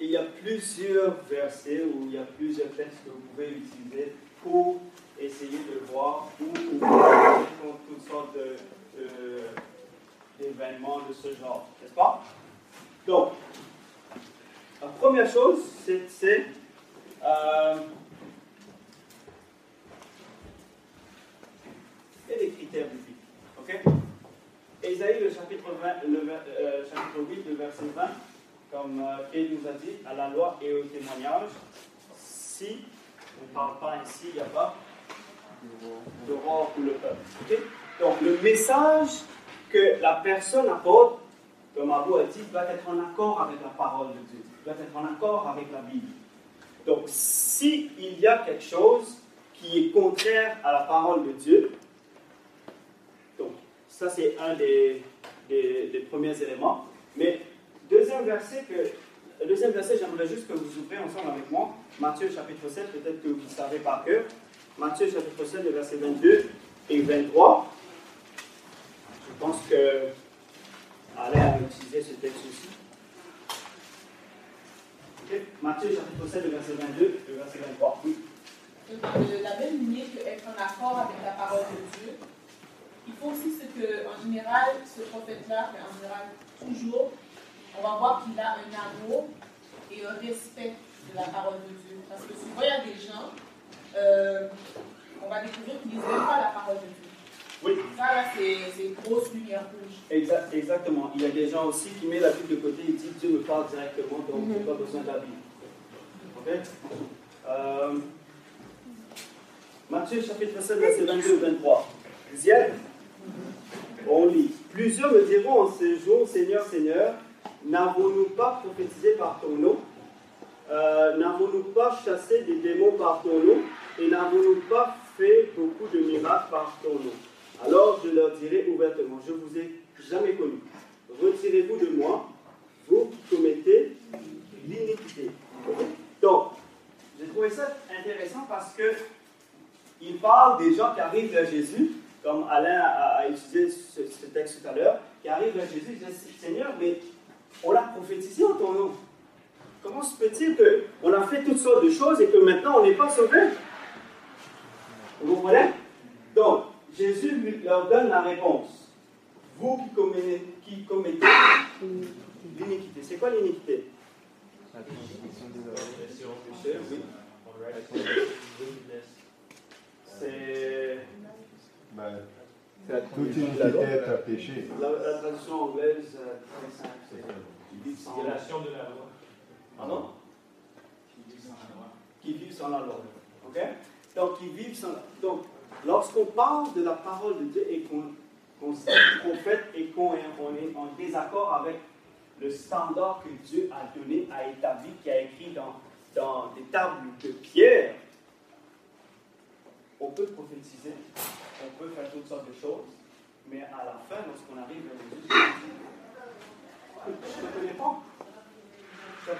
Il y a plusieurs versets ou il y a plusieurs textes que vous pouvez utiliser pour essayer de voir où vous toutes sortes de- d'événements de, ce genre, n'est-ce pas? Donc, la première chose, c'est- euh, des critères bibliques. Ok? Ésaïe, le chapitre, 20, le, euh, chapitre 8, le verset 20, comme euh, Kay nous a dit, à la loi et au témoignage, si on ne parle pas ainsi, il n'y a pas d'aurore pour le peuple. Donc le message que la personne apporte, comme Abou a dit, doit être en accord avec la parole de Dieu, doit être en accord avec la Bible. Donc, s'il y a quelque chose qui est contraire à la parole de Dieu, ça c'est un des, des- des premiers éléments, mais deuxième verset que le deuxième verset, j'aimerais juste que vous ouvrez ensemble avec moi. Matthieu chapitre 7, peut-être que vous savez par cœur. Matthieu chapitre 7, le verset 22 et 23. Je pense que Alain a utilisé ce texte aussi. Matthieu chapitre 7, le verset 22 et le verset 23. Oui. Le- la même lignée que être en accord avec la parole de Dieu, il faut aussi ce que, en général, ce prophète-là, mais en général, toujours, on va voir qu'il a un amour et un respect de la parole de Dieu. Parce que souvent, il y a des gens, euh, on va découvrir qu'ils n'aiment pas la parole de Dieu. Oui. Ça, là, c'est une grosse lumière rouge. Exact- exactement. Il y a des gens aussi qui mettent la Bible de côté et disent Dieu me parle directement, donc je n'ai pas besoin de la Bible. Ok? Euh, Matthieu chapitre 7, verset 22 23. Dixième. On lit. Plusieurs me diront en ce jour, Seigneur, Seigneur, n'avons-nous pas prophétisé par ton nom? Euh, N'avons-nous pas chassé des démons par ton nom? Et n'avons-nous pas fait beaucoup de miracles par ton nom? Alors je leur dirai ouvertement, je vous ai jamais connu. Retirez-vous de moi, vous commettez l'iniquité. Donc, j'ai trouvé ça intéressant parce que il parle des gens qui arrivent vers Jésus, comme Alain a, a utilisé ce, ce texte tout à l'heure, qui arrivent vers Jésus et disent Seigneur, mais on l'a prophétisé en ton nom. Comment se peut-il qu'on a fait toutes sortes de choses et que maintenant on n'est pas sauvé Vous comprenez? Donc, Jésus lui- leur donne la réponse. Vous qui commettez, qui commettez l'iniquité. C'est quoi l'iniquité? C'est Ben, C'est la toute transgression de la loi. iniquité est un péché. la, la traduction anglaise euh, très simple. c'est qui vivent sans la loi. Pardon? Qui vit sans la loi. Qui vivent sans la loi. Ok? Donc, qui vivent sans. Donc, lorsqu'on parle de la parole de Dieu et qu'on qu'on fait et qu'on est, on est en désaccord avec le standard que Dieu a donné, a établi, qui a écrit dans, dans des tables de pierre, on peut prophétiser, on peut faire toutes sortes de choses, mais à la fin, lorsqu'on arrive à Jésus, je ne te connais pas.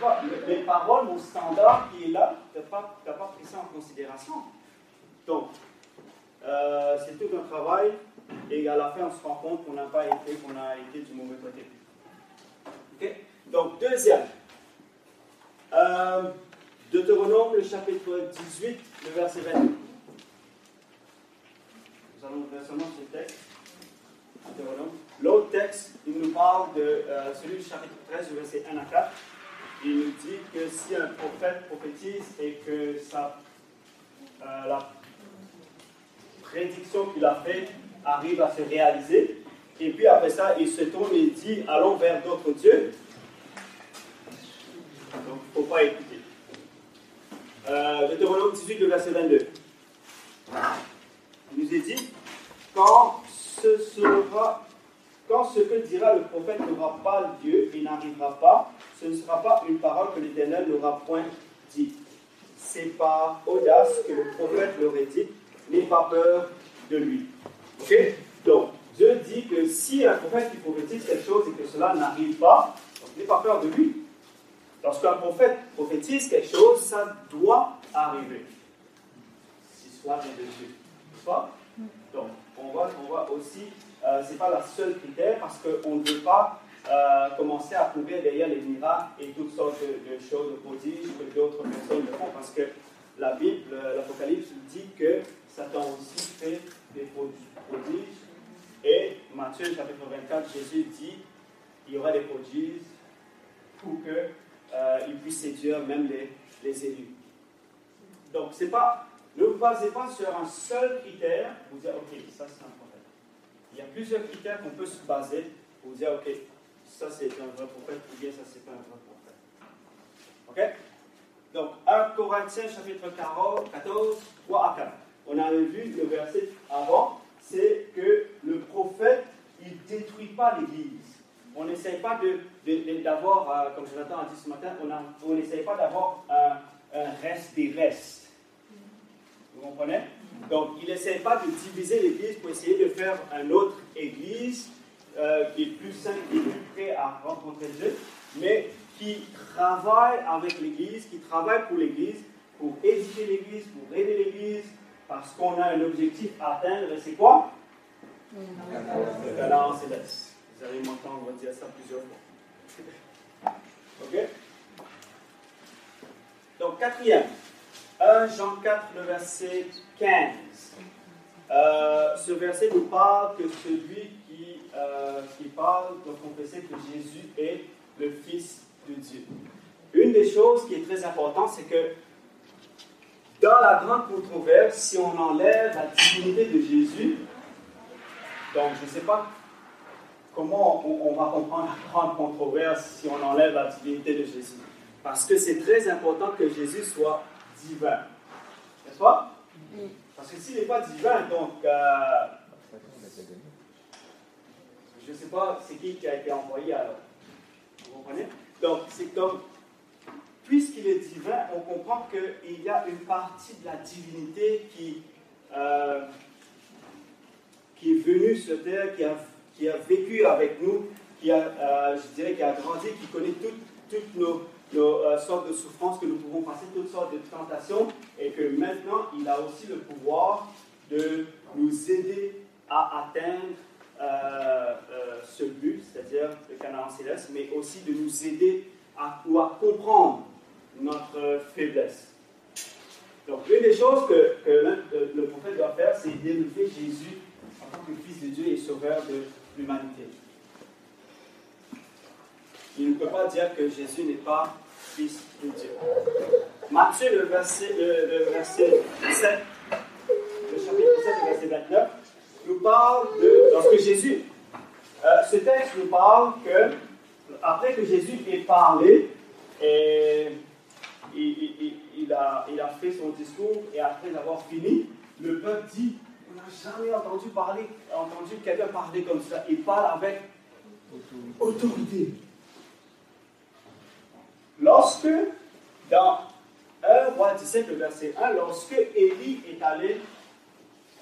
Pas, mes paroles, mon standard qui est là, tu n'as pas, pas pris ça en considération. Donc, euh, c'est tout un travail et à la fin, on se rend compte qu'on n'a pas été, qu'on a été du mauvais côté. Ok? Donc, deuxième. Euh, Deutéronome, le chapitre 18, le verset 22. Nous allons seulement ce texte. L'autre texte, il nous parle de euh, celui du chapitre 13, le verset 1 à 4. Il nous dit que si un prophète prophétise et que euh, la prédiction qu'il a faite arrive à se réaliser, et puis après ça, il se tourne et dit Allons vers d'autres dieux. Donc, il ne faut pas écouter. Euh, Deutéronome 18, le verset 22. Nous est dit Quand ce sera quand ce que dira le prophète n'aura pas lieu et n'arrivera pas, ce ne sera pas une parole que l'Éternel n'aura point dite. C'est par audace que le prophète l'aurait dit, n'aie pas peur de lui. Ok? Donc, Dieu dit que si un prophète qui prophétise quelque chose et que cela n'arrive pas, n'aie pas peur de lui. Lorsqu'un prophète prophétise quelque chose, ça doit arriver. Si vient de Dieu. Donc, on voit, on voit aussi euh, ce n'est pas la seule critère parce qu'on ne veut pas euh, commencer à courir derrière les miracles et toutes sortes de, de choses, de prodiges que d'autres personnes font parce que la Bible, l'Apocalypse dit que Satan aussi fait des prodiges et Matthieu chapitre 24, Jésus dit il y aura des prodiges pour qu'ils euh, puissent séduire même les, les élus. Donc, c'est pas, ne vous basez pas sur un seul critère pour dire ok, ça c'est un prophète. Il y a plusieurs critères qu'on peut se baser pour dire, OK, ça c'est un vrai prophète ou bien ça c'est pas un vrai prophète. OK? Donc, 1 Corinthiens chapitre 14, 3 à 4. On avait vu le verset avant, c'est que le prophète, il ne détruit pas l'Église. On n'essaye pas d'avoir, de, de, comme Jonathan a dit ce matin, on n'essaye pas d'avoir un reste des restes. Comprenez? Donc, il n'essaie pas de diviser l'Église pour essayer de faire une autre Église euh, qui est plus sainte, qui est plus prêt à rencontrer Dieu. mais qui travaille avec l'Église, qui travaille pour l'Église, pour édifier l'Église, pour aider l'Église, parce qu'on a un objectif à atteindre, et c'est quoi? Le Canaan céleste. Vous allez m'entendre dire ça plusieurs fois. Ok? Donc, quatrième. 1 Jean 4, le verset 15. Euh, ce verset nous parle que celui qui, euh, qui parle doit confesser que Jésus est le Fils de Dieu. Une des choses qui est très importante, c'est que dans la grande controverse, si on enlève la divinité de Jésus, donc je ne sais pas comment on, on va comprendre la grande controverse si on enlève la divinité de Jésus. Parce que c'est très important que Jésus soit divin. N'est-ce pas? Parce que s'il n'est pas divin, donc, euh, je ne sais pas c'est qui qui a été envoyé alors. Vous comprenez? Donc, c'est comme, puisqu'il est divin, on comprend qu'il y a une partie de la divinité qui, euh, qui est venue sur terre, qui a, qui a vécu avec nous, qui a, euh, je dirais, qui a grandi, qui connaît toutes, toutes nos, nos euh, sortes de souffrances que nous pouvons passer, toutes sortes de tentations, et que maintenant, il a aussi le pouvoir de nous aider à atteindre euh, euh, ce but, c'est-à-dire le Canaan céleste, mais aussi de nous aider à pouvoir comprendre notre faiblesse. Donc, une des choses que, le prophète doit faire, c'est d'élever Jésus en tant que Fils de Dieu et Sauveur de l'humanité. Il ne peut pas dire que Jésus n'est pas Fils de Dieu. Matthieu, le verset, le, le verset 7, le chapitre 7, le verset 29, nous parle de. Lorsque Jésus. Euh, ce texte nous parle que, après que Jésus ait parlé, il a, il a fait son discours, et après avoir fini, le peuple dit On n'a jamais entendu parler, entendu quelqu'un parler comme ça. Il parle avec autorité. Lorsque, dans 1 roi 17, le verset 1, lorsque Élie est allé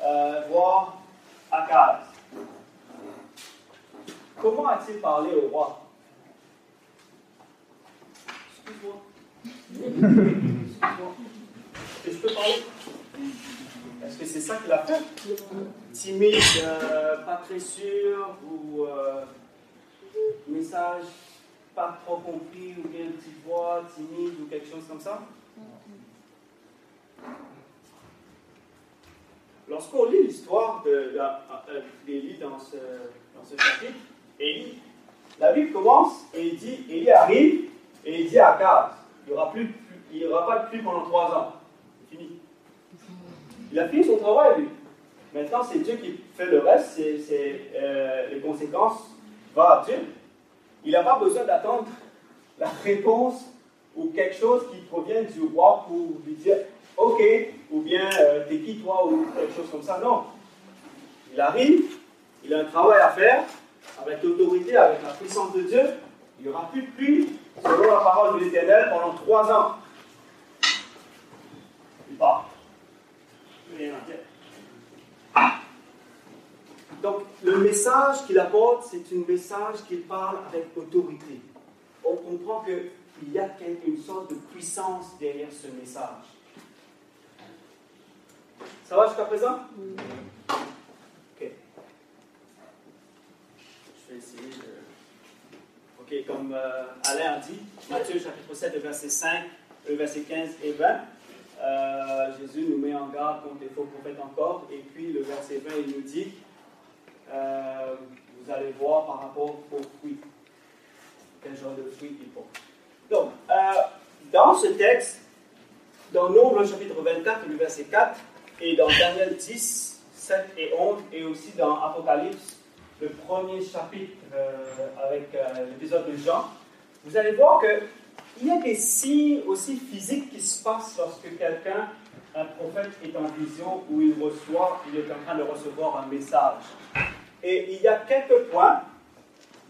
euh, voir Akaz, comment a-t-il parlé au roi? Excuse-moi. Excuse-moi. Est-ce que je peux parler? Est-ce que c'est ça qu'il a fait? Timide, euh, pas très sûr, ou euh, message? Pas trop compris, ou bien une petite voix timide, ou quelque chose comme ça Lorsqu'on lit l'histoire de, de- euh, d'Élie dans ce, dans ce chapitre, Élie, la Bible commence et il dit, Élie arrive et il dit à Akaz, il n'y aura, plus, aura pas de pluie pendant trois ans. C'est fini. Il a fini son travail, lui. Maintenant, c'est Dieu qui fait le reste, c'est, euh, les conséquences vont à Dieu. Il n'a pas besoin d'attendre la réponse ou quelque chose qui provient du roi pour lui dire OK, ou bien euh, t'es qui toi, ou quelque chose comme ça. Non. Il arrive, il a un travail à faire, avec l'autorité, avec la puissance de Dieu. Il n'y aura plus de pluie, selon la parole de l'Éternel, pendant trois ans. Il part. Rien à dire. Donc, le message qu'il apporte, c'est un message qu'il parle avec autorité. On comprend qu'il y a une sorte de puissance derrière ce message. Ça va jusqu'à présent? Ok. Je vais essayer de. Ok, comme euh, Alain a dit, Matthieu chapitre 7, le verset 5, le verset 15 et 20. euh, Jésus nous met en garde contre les faux prophètes encore. Et puis le verset 20, il nous dit euh, vous allez voir par rapport aux fruits. Quel genre de fruits ils portent. Donc, euh, dans ce texte, dans Nombre chapitre 24, le verset 4, et dans Daniel 10, 7 et 11, et aussi dans Apocalypse, le premier chapitre euh, avec l'épisode de Jean, vous allez voir qu'il y a des signes aussi physiques qui se passent lorsque quelqu'un, un prophète, est en vision ou il reçoit, il est en train de recevoir un message. Et il y a quelques points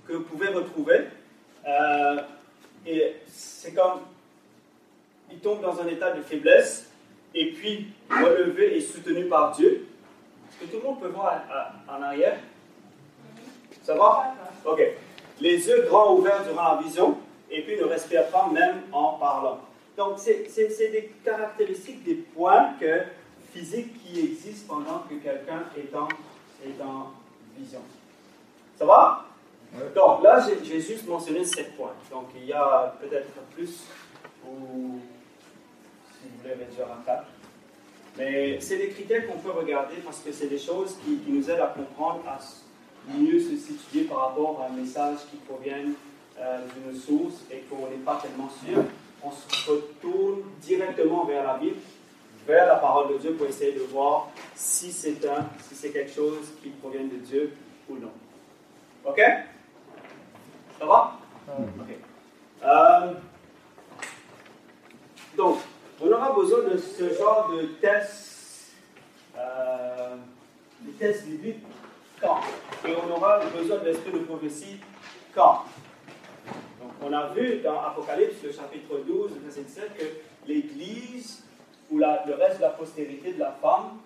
que vous pouvez retrouver. Euh, et c'est comme il tombe dans un état de faiblesse et puis relevé et soutenu par Dieu. Est-ce que tout le monde peut voir en arrière? Ça va? Ok. Les yeux grands ouverts durant la vision et puis ne respire pas même en parlant. Donc, c'est des caractéristiques, des points que, physiques qui existent pendant que quelqu'un est en, est en vision. Ça va? Donc là, j'ai- juste mentionné sept points. Donc il y a peut-être plus ou si vous voulez réduire à quatre. Mais c'est des critères qu'on peut regarder parce que c'est des choses qui, qui nous aident à comprendre, à mieux se situer par rapport à un message qui provient euh, d'une source et qu'on n'est pas tellement sûr. On se retourne directement vers la Bible, vers la parole de Dieu pour essayer de voir si c'est un, si c'est quelque chose qui provient de Dieu ou non. OK? Ça va? OK. Euh, donc, on aura besoin de ce genre de test, euh, de test biblique quand? Et on aura besoin de l'esprit de prophétie quand? Donc, on a vu dans Apocalypse, le chapitre 12, verset 17, que l'Église ou la- le reste de la postérité de la femme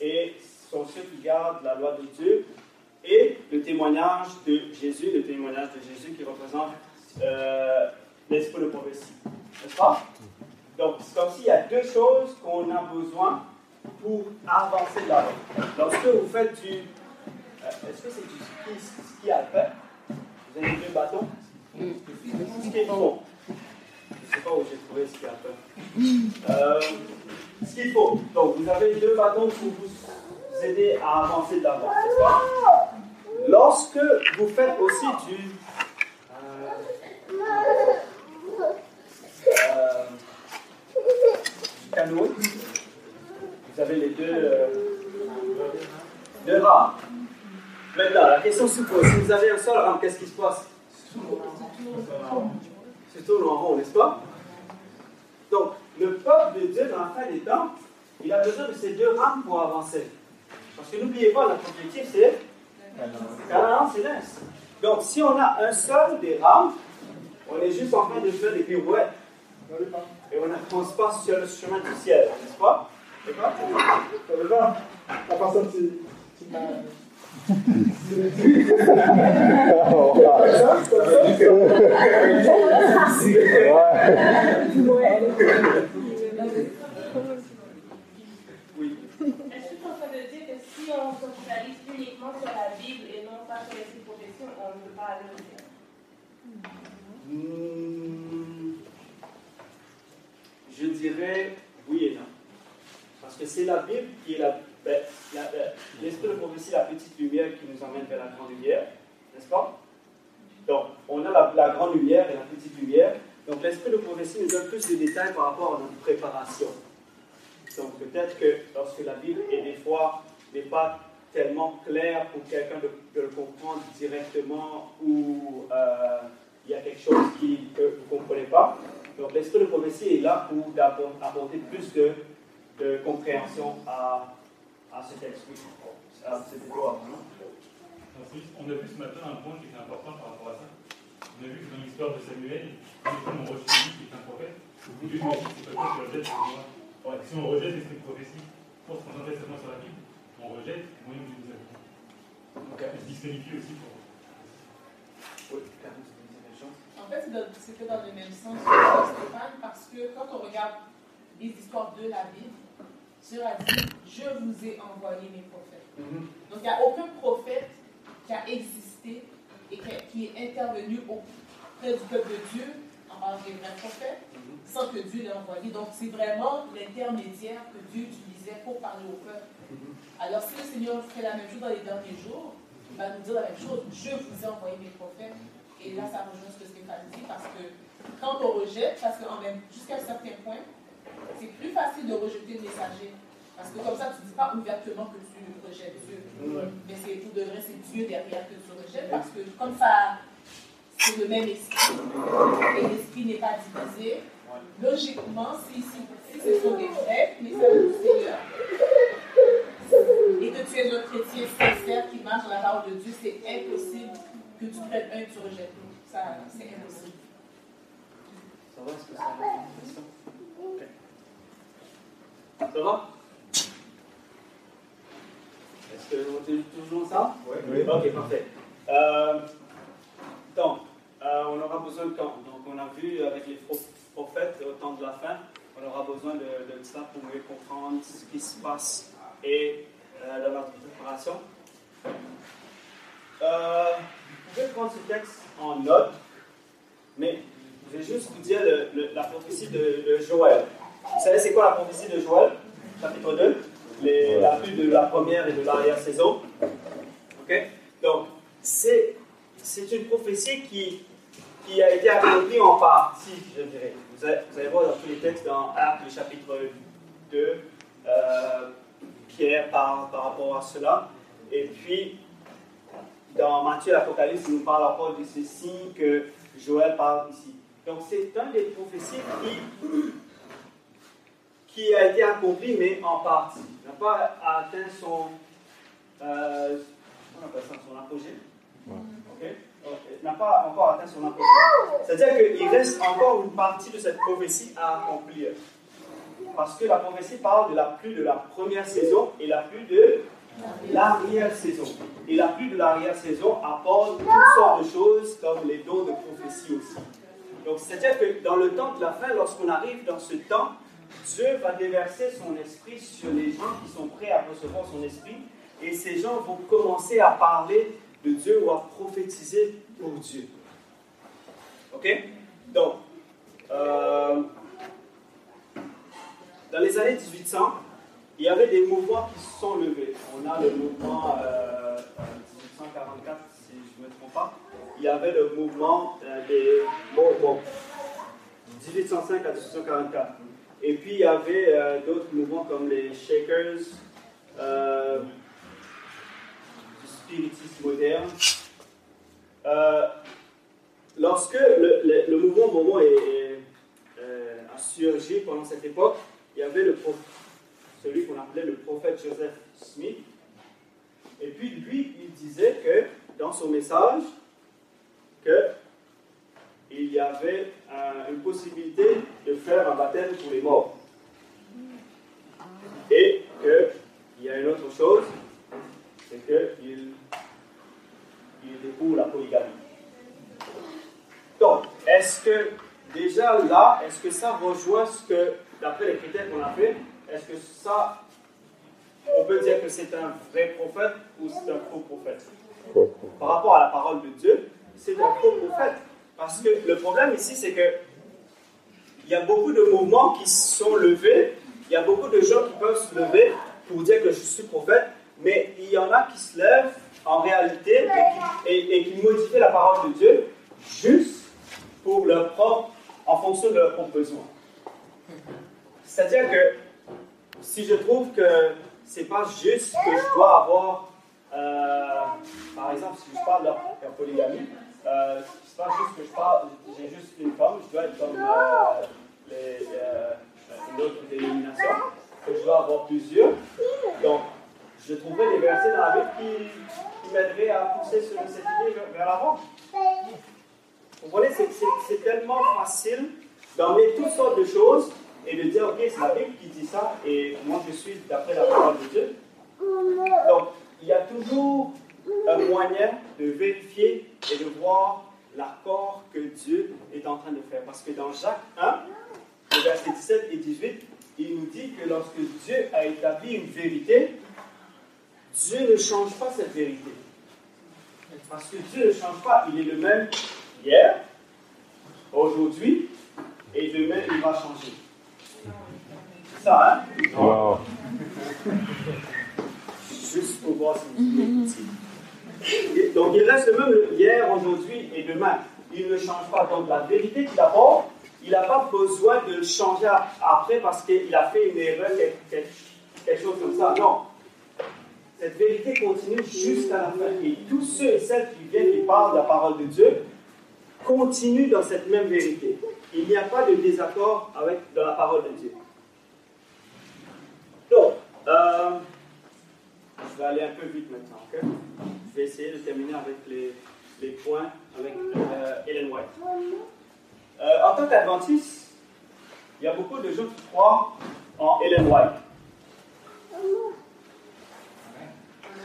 et sont ceux qui gardent la loi de Dieu et le témoignage de Jésus, le témoignage de Jésus qui représente euh, l'esprit de prophétie. N'est-ce pas? Donc, c'est comme s'il y a deux choses qu'on a besoin pour avancer de l'avant. Lorsque vous faites du. euh, Est-ce que c'est du ski, ski alpin? Vous avez deux bâtons? Ski de fond. Sais pas où j'ai trouvé ski alpin. Euh, ce qu'il faut. Donc, vous avez deux bâtons pour vous aider à avancer de n'est-ce pas? Lorsque vous faites aussi du. euh, euh, du canoë, vous avez les deux, euh, deux rames. Maintenant, la question se pose si vous avez un seul rame, qu'est-ce qui se passe? C'est tourne en rond, n'est-ce pas? Donc, le peuple de Dieu, dans la fin des temps, il a besoin de ces deux rames pour avancer. Parce que n'oubliez pas, notre objectif, c'est Canaan. Donc, si on a un seul des rames, on est juste en train de faire des pirouettes. Et on n'avance pas sur le chemin du ciel, n'est-ce pas? Ça veut pas À part ça, Est-ce que tu es en train de dire que si on se focalise uniquement sur la Bible et non pas sur les professions, on ne peut pas aller au Hmm, Je dirais oui et non. C'est la Bible qui est la. ben, la- L'esprit de prophétie, la petite lumière qui nous emmène vers la grande lumière, n'est-ce pas? Donc, on a la, grande lumière et la petite lumière. Donc, l'esprit de prophétie nous donne plus de détails par rapport à notre préparation. Donc, peut-être que lorsque la Bible est des fois n'est pas tellement claire pour quelqu'un de, le comprendre directement ou euh, il y a quelque chose qui, que vous ne comprenez pas. Donc, l'esprit de prophétie est là pour apporter plus de, de compréhension à, à ce texte. Ah, C'était quoi non? Ensuite, on a vu ce matin un point qui est important par rapport à ça. On a vu que dans l'histoire de Samuel, quand on rejette lui qui est un prophète, Dieu lui a dit c'est pas toi qui rejettes, c'est moi. Ouais, si on rejette l'esprit de prophétie pour se concentrer seulement sur la Bible, on rejette le moyen de nous appliquer. Ok. Il se disqualifie aussi pour. Oui, En fait, c'est c'était dans le même sens que Stéphane, parce que quand on regarde les histoires de la Bible, Dieu a dit Je vous ai envoyé mes prophètes. Donc, il n'y a aucun prophète qui a existé et qui, est intervenu auprès du peuple de Dieu, en parlant des vrais prophètes, sans que Dieu l'ait envoyé. Donc, c'est vraiment l'intermédiaire que Dieu utilisait pour parler au peuple. Alors, si le Seigneur fait la même chose dans les derniers jours, il va nous dire la même chose. Je vous ai envoyé mes prophètes. Et là, ça rejoint ce que Stéphane dit, parce que quand on rejette, parce qu'en même jusqu'à un certain point, c'est plus facile de rejeter le messager. Parce que comme ça, tu ne dis pas ouvertement que tu rejettes Dieu. Mais c'est pour de vrai, c'est Dieu derrière que tu rejettes. Parce que comme ça, c'est le même esprit, et l'esprit n'est pas divisé, logiquement, si, si, si ce sont des vrais messages du Seigneur, et que tu es un chrétien sincère qui marche dans la parole de Dieu, c'est impossible que tu prennes un et tu rejettes l'autre. Ça, c'est impossible. Ça va Est-ce que ça question? Ça va? Est-ce que vous avez toujours ça? Oui. Ok, parfait. Euh, donc, euh, on aura besoin de quand Donc, on a vu avec les pro- prophètes au temps de la fin, on aura besoin de, de ça pour mieux comprendre ce qui se passe et euh, dans notre préparation. Euh, vous pouvez prendre ce texte en note, mais je vais juste vous dire le- le- la prophétie de, de Joël. Vous savez, c'est quoi la prophétie de Joël Chapitre 2 les, La pluie de la première et de l'arrière-saison? Ok? Donc, c'est c'est une prophétie qui, qui a été accomplie en partie, je dirais. Vous allez, vous allez voir dans tous les textes, dans Actes, le chapitre 2, euh, Pierre parle par rapport à cela. Et puis, dans Matthieu, l'Apocalypse, il nous parle encore de signes que Joël parle ici. Donc, c'est un des prophéties qui, qui a été accompli, mais en partie. Il n'a pas atteint son, euh, on appelle ça son apogée. Donc, il n'a pas encore atteint son apogée. C'est-à-dire qu'il reste encore une partie de cette prophétie à accomplir. Parce que la prophétie parle de la pluie de la première saison et la pluie de l'arrière-saison. Et la pluie de l'arrière-saison apporte toutes sortes de choses comme les dons de prophétie aussi. Donc, c'est-à-dire que dans le temps de la fin, lorsqu'on arrive dans ce temps, Dieu va déverser son esprit sur les gens qui sont prêts à recevoir son esprit. Et ces gens vont commencer à parler de Dieu ou à prophétiser pour Dieu. OK? Donc, euh, dans les années 1800, il y avait des mouvements qui se sont levés. On a le mouvement euh, 1844, si je ne me trompe pas. Il y avait le mouvement euh, des Bourbons, 1805 à 1844. Et puis il y avait euh, d'autres mouvements comme les Shakers, euh, du spiritisme moderne. Euh, lorsque le, mouvement Mormon est- est, euh, a surgi pendant cette époque, il y avait le pro- celui qu'on appelait le prophète Joseph Smith. Et puis lui, il disait que dans son message, que il y avait euh, une possibilité de faire un baptême pour les morts. Et qu'il y a une autre chose, c'est qu'il il est pour la polygamie. Donc, est-ce que déjà là, est-ce que ça rejoint ce que, d'après les critères qu'on a fait, est-ce que ça, on peut dire que c'est un vrai prophète ou c'est un faux prophète? Par rapport à la parole de Dieu, c'est un faux prophète. Parce que le problème ici, c'est que il y a beaucoup de mouvements qui sont levés, il y a beaucoup de gens qui peuvent se lever pour dire que je suis prophète, mais il y en a qui se lèvent en réalité et qui, modifient la parole de Dieu juste pour leur propre, en fonction de leurs propres besoins. C'est-à-dire que si je trouve que c'est pas juste que je dois avoir, euh, par exemple, si je parle de la polygamie, euh, juste j'ai juste une femme, je dois être comme euh, les, euh, une autre dénomination, que je dois avoir plusieurs. Donc, je trouverai des versets dans la Bible qui, qui m'aideraient à pousser ce- cette idée vers, l'avant. Vous voyez, c'est tellement facile d'emmener toutes sortes de choses et de dire, ok, c'est la Bible qui dit ça et moi je suis d'après la parole de Dieu. Donc, il y a toujours un moyen de vérifier et de voir l'accord que Dieu est en train de faire. Parce que dans Jacques 1, le verset 17 et 18, il nous dit que lorsque Dieu a établi une vérité, Dieu ne change pas cette vérité. Parce que Dieu ne change pas, il est le même hier, aujourd'hui, et demain il va changer. C'est ça, hein? Wow. Juste pour voir si vous Donc il reste le même hier, aujourd'hui et demain. Il ne change pas. Donc la vérité qu'il apporte, il n'a pas besoin de le changer après parce qu'il a fait une erreur, quelque, chose comme ça. Non. Cette vérité continue jusqu'à la fin. Et tous ceux et celles qui viennent, qui parlent de la parole de Dieu, continuent dans cette même vérité. Il n'y a pas de désaccord avec, dans la parole de Dieu. Donc, euh, je vais aller un peu vite maintenant, ok? Je vais essayer de terminer avec les, points avec euh, Ellen White. Euh, en tant qu'adventiste, il y a beaucoup de gens qui croient en Ellen White.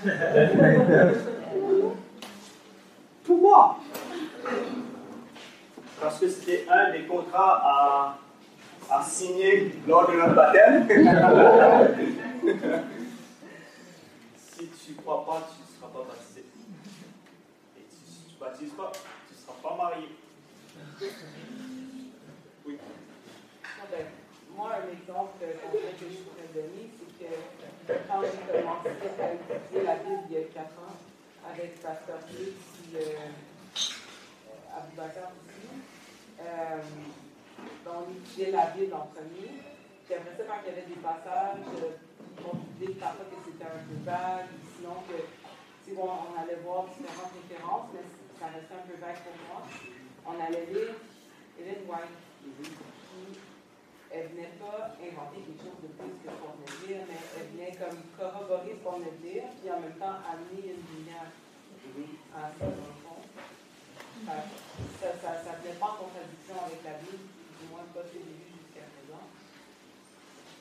Pourquoi? Parce que c'était un des contrats à, à signer lors de notre baptême. si tu ne crois pas, tu ne seras pas baptisé. Pas, tu ne seras pas marié. Oui. Ah ben, moi, un exemple concret que je pourrais donner, c'est que quand j'ai commencé à étudier la Bible il y a 4 ans, avec Pasteur Félix et euh, Aboubacar aussi, euh, on étudiait la Bible en premier. Puis après ça, quand il y avait des passages, euh, on disait parfois que c'était un peu vague, sinon que, on allait voir différentes références, mais ça restait un peu vague pour moi. On allait lire Ellen White. Puis, elle venait pas inventer quelque chose de plus que ce qu'on venait dire, mais elle venait comme corroborer ce qu'on venait dire, puis en même temps amener une lumière à ça, dans le fond. Ça ça, ça, venait pas en contradiction avec la Bible, du moins pas j'ai vu jusqu'à présent.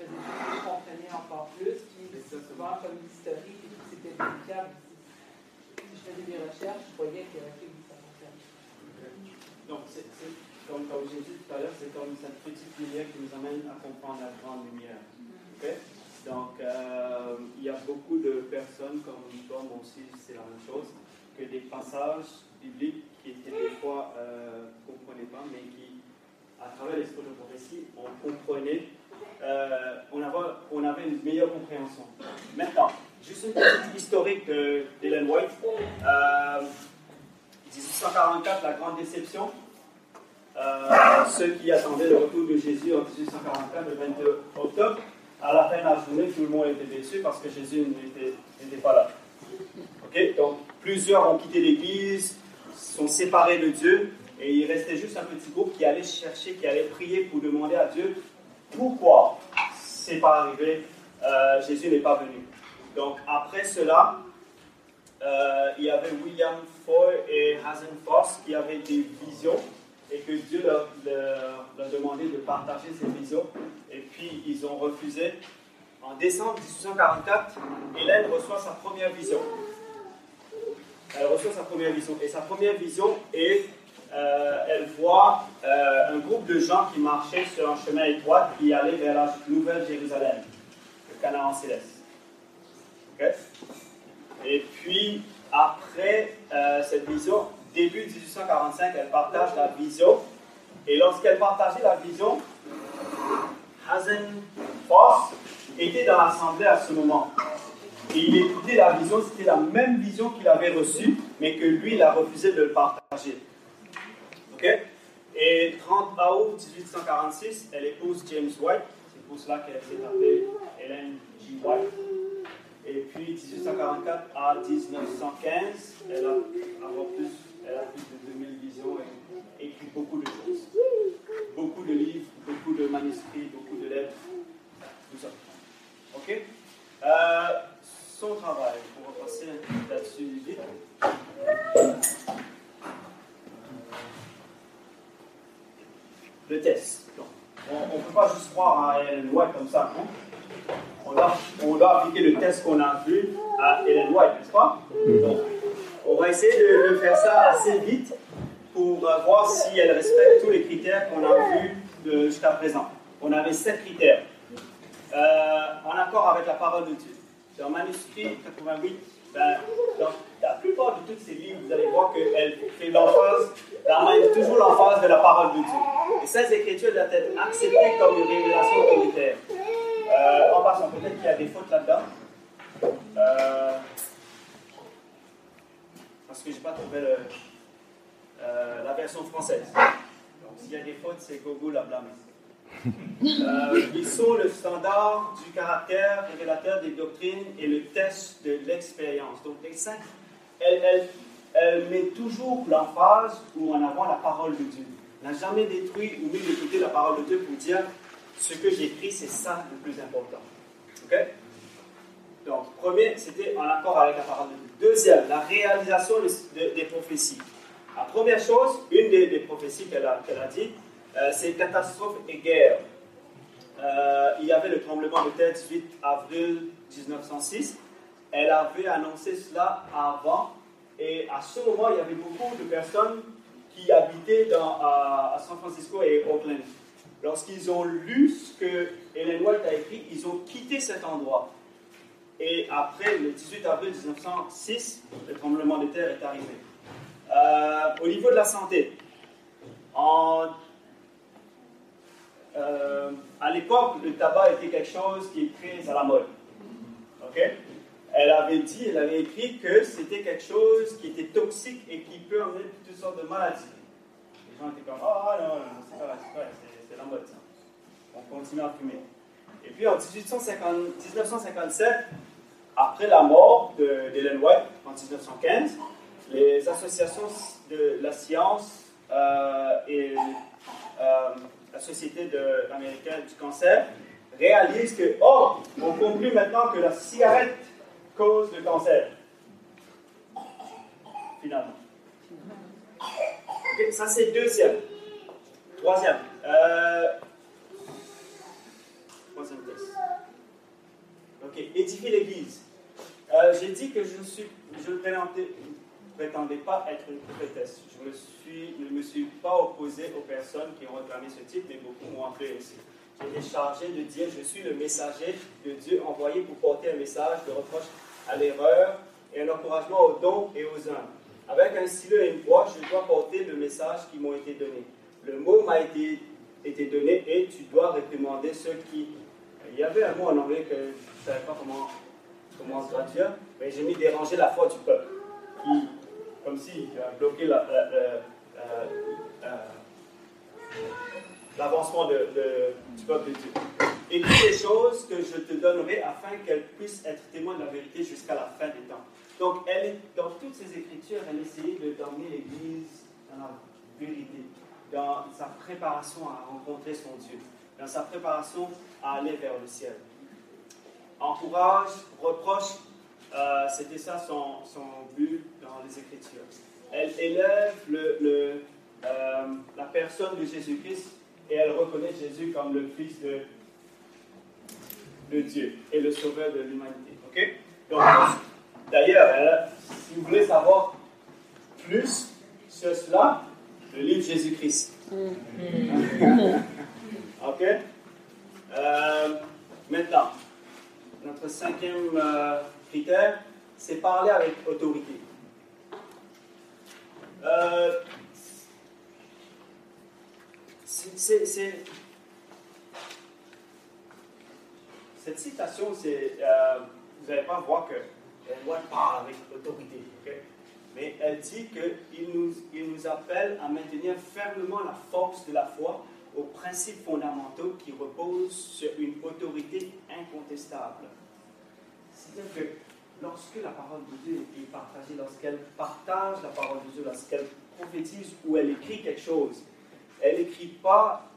Je faisais comprenais encore plus, puis souvent comme tout, c'était vérifiable. Faisais des recherches, je voyais. Donc, c'est, comme, comme j'ai dit tout à l'heure, c'est comme cette petite lumière qui nous amène à comprendre la grande lumière. Donc, euh, il y a beaucoup de personnes, comme toi, moi aussi, c'est la même chose, que des passages bibliques qui étaient des fois euh, comprenait pas, mais qui, à travers l'esprit de prophétie, on comprenait, euh, on avait une meilleure compréhension. Maintenant, juste une petite historique d'Ellen White. Euh, 1844, la grande déception. Euh, ceux qui attendaient le retour de Jésus en 1844, le 22 octobre, à la fin de la journée, tout le monde était déçu parce que Jésus n'était pas là. Ok? Donc, plusieurs ont quitté l'Église, sont séparés de Dieu, et il restait juste un petit groupe qui allait chercher, qui allait prier pour demander à Dieu pourquoi c'est pas arrivé, euh, Jésus n'est pas venu. Donc, après cela, euh, il y avait William Foy et Hazen Foss qui avaient des visions et que Dieu leur, leur, leur demandait de partager ces visions. Et puis ils ont refusé. En décembre 1844, Hélène reçoit sa première vision. Elle reçoit sa première vision. Et sa première vision est, euh, elle voit euh, un groupe de gens qui marchaient sur un chemin étroit qui allait vers la Nouvelle Jérusalem, le Canaan céleste. Et puis, après euh, cette vision, début 1845, elle partage la vision. Et lorsqu'elle partageait la vision, Hazen Foss était dans l'assemblée à ce moment. Et il écoutait la vision, c'était la même vision qu'il avait reçue, mais que lui, il a refusé de le partager. Ok? Et 30 août 1846, elle épouse James White. C'est pour cela qu'elle s'est appelée Helen G. White. Et puis 1844 à 1915, elle a, plus, elle a plus de 2000 visions et écrit beaucoup de choses. Beaucoup de livres, beaucoup de manuscrits, beaucoup de lettres, tout ça. Ok? Euh, Son travail, on va passer là-dessus vite. Le test. On ne peut pas juste croire à une loi comme ça, non on doit, on doit appliquer le test qu'on a vu à Ellen White, n'est-ce pas? Donc, on va essayer de, de faire ça assez vite pour euh, voir si elle respecte tous les critères qu'on a vus jusqu'à présent. On avait sept critères. Euh, en accord avec la parole de Dieu. Dans manuscrit 88, ben, dans la plupart de tous ces livres, vous allez voir qu'elle fait l'emphase, elle toujours l'emphase de la parole de Dieu. Et ces écritures doivent être acceptées comme une révélation autoritaire. Euh, en passant, peut-être qu'il y a des fautes là-dedans. Euh, parce que je n'ai pas trouvé euh, la version française. Donc s'il y a des fautes, c'est Google à blâmer. Euh, ils sont le standard du caractère révélateur des doctrines et le test de l'expérience. Donc les cinq, elle, elle- elle met toujours l'emphase ou en avant la parole de Dieu. Elle n'a jamais détruit ou mis de côté la parole de Dieu pour dire ce que j'écris, c'est ça le plus important. Ok? Donc, premier, c'était en accord avec la parole de Dieu. Deuxième, la réalisation de- de- des prophéties. La première chose, une des, prophéties qu'elle a, a dit, euh, c'est catastrophe et guerre. Euh, il y avait le tremblement de terre 18 avril 1906. Elle avait annoncé cela avant. Et à ce moment, il y avait beaucoup de personnes qui habitaient à, à San Francisco et Oakland. Lorsqu'ils ont lu ce que Ellen White a écrit, ils ont quitté cet endroit. Et après, le 18 avril 1906, le tremblement de terre est arrivé. Euh, au niveau de la santé, euh, à l'époque, le tabac était quelque chose qui est très à la mode. Elle avait dit, elle avait écrit que c'était quelque chose qui était toxique et qui peut amener toutes sortes de maladies. Les gens étaient comme, ah non, non, c'est pas, c'est pas, On continue à fumer. Et puis en 1850 1957, après la mort de- d'Ellen White en 1915, les associations de la science euh, et euh, la Société américaine du cancer réalisent que, oh, on conclut maintenant que la cigarette cause le cancer. Finalement. Ça c'est deuxième. Troisième. Euh, troisième test. Ok, édifier l'église. Euh, J'ai dit que je, suis, je ne prétendais, prétendais pas être une prophétesse. Je ne me suis pas opposé aux personnes qui ont réclamé ce titre, mais beaucoup m'ont appelé aussi. J'ai été chargé de dire je suis le messager de Dieu envoyé pour porter un message de reproche à l'erreur et un encouragement aux dons et aux âmes. Avec un stylo et une voix, je dois porter le message qui m'ont été donnés. Le mot m'a été, été donné et tu dois réprimander ceux qui. Il y avait un mot en anglais que je ne savais pas comment, comment traduire, mais j'ai mis déranger la foi du peuple. Qui, comme si a bloqué la- la- la- euh, euh, l'avancement du peuple de Dieu. Écris les choses que je te donnerai afin qu'elles puissent être témoins de la vérité jusqu'à la fin des temps. Donc, elle dans toutes ses écritures, elle essayait de d'emmener l'Église dans la vérité, dans sa préparation à rencontrer son Dieu, dans sa préparation à aller vers le ciel. Encourage, reproche, euh, c'était ça son, son but dans les Écritures. Elle élève le, le, euh, la personne de Jésus-Christ et elle reconnaît Jésus comme le Fils de, de Dieu et le Sauveur de l'humanité. Ok? Donc, D'ailleurs, si vous voulez savoir plus sur cela, le livre Jésus-Christ. ok Euh, Maintenant, notre cinquième euh, critère, c'est parler avec autorité. Euh, c'est- Cette citation, c'est, vous n'allez pas voir que elle doit parler avec autorité, ok? Mais elle dit qu'il nous, il nous appelle à maintenir fermement la force de la foi aux principes fondamentaux qui reposent sur une autorité incontestable. C'est-à-dire que lorsque la parole de Dieu est partagée, lorsqu'elle partage la parole de Dieu, lorsqu'elle prophétise ou elle écrit quelque chose, elle n'écrit pas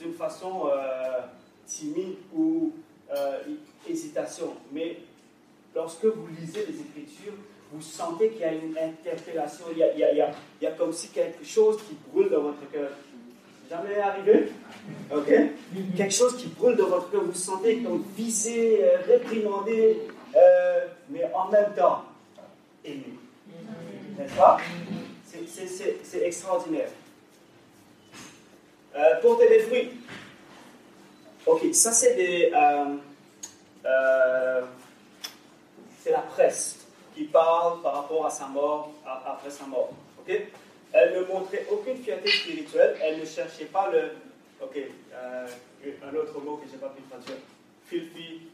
d'une façon euh, timide ou euh, hésitation, mais lorsque vous lisez les Écritures, vous sentez qu'il y a une interpellation, il y a, comme si quelque chose qui brûle dans votre cœur. Jamais arrivé? Ok Quelque chose qui brûle dans votre cœur, vous sentez comme visé, euh, réprimandé, euh, mais en même temps aimé. N'est-ce pas? C'est- extraordinaire. Euh, porter des fruits. Ok, ça c'est des. c'est la presse qui parle par rapport à sa mort, après sa mort. Ok? Elle ne montrait aucune fierté spirituelle, elle ne cherchait pas le. Ok, euh, un autre mot que je n'ai pas pu traduire. Filthy.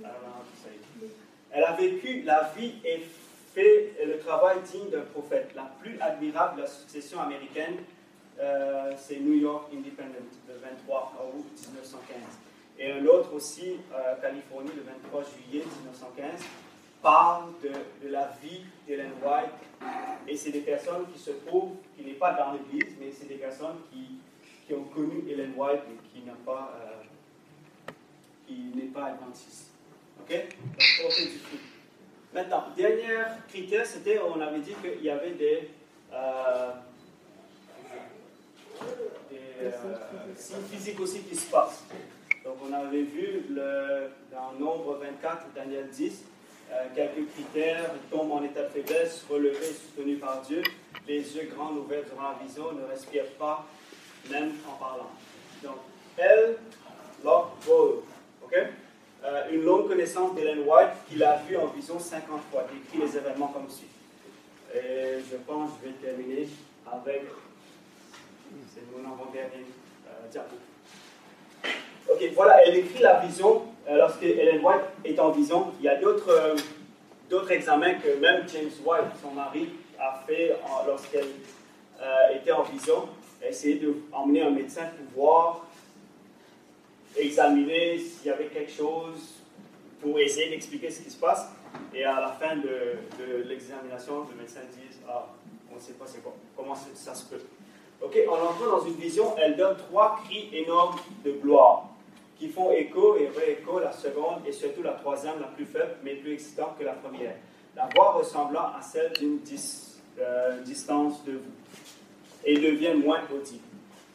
Say it. Elle a vécu la vie et fait le travail digne d'un prophète. La plus admirable de la succession américaine, euh, c'est New York Independent, le 23 août 1915. Et un autre aussi, euh, Californie, le 23 juillet 1915, parle de, de la vie d'Ellen White. Et c'est des personnes qui se trouvent, qui n'est pas dans l'Église, mais c'est des personnes qui, qui ont connu Ellen White et qui n'ont pas, euh, qui n'est pas adventiste. Ok? Donc, du fruit. Maintenant, dernier critère, c'était, on avait dit qu'il y avait des, euh, des euh, signes physiques aussi qui se passent. Donc, on avait vu le, Nombre 24, Daniel 10, euh, quelques critères, tombe en état de faiblesse, relevé, soutenu par Dieu, les yeux grands ouverts durant la vision, ne respirent pas, même en parlant. Donc, elle, Ball, ok? Euh, une longue connaissance d'Ellen White qu'il a vue en vision 50 fois, décrit les événements comme suit. Et je pense que je vais terminer avec. C'est mon avant-dernier euh, diapo. Ok, voilà, elle écrit la vision euh, lorsque Ellen White est en vision. Il y a d'autres euh, examens que même James White, son mari, a fait lorsqu'elle euh, était en vision. Essayer d'emmener un médecin pour voir, examiner s'il y avait quelque chose, pour essayer d'expliquer ce qui se passe. Et à la fin de, de l'examination, le médecin dit Ah, on ne sait pas c'est quoi, comment ça se peut. Ok, en entrant dans une vision, elle donne trois cris énormes de gloire qui font écho et réécho la seconde et surtout la troisième, la plus faible, mais plus excitante que la première. La voix ressemblant à celle d'une euh, distance de vous et devient moins audible.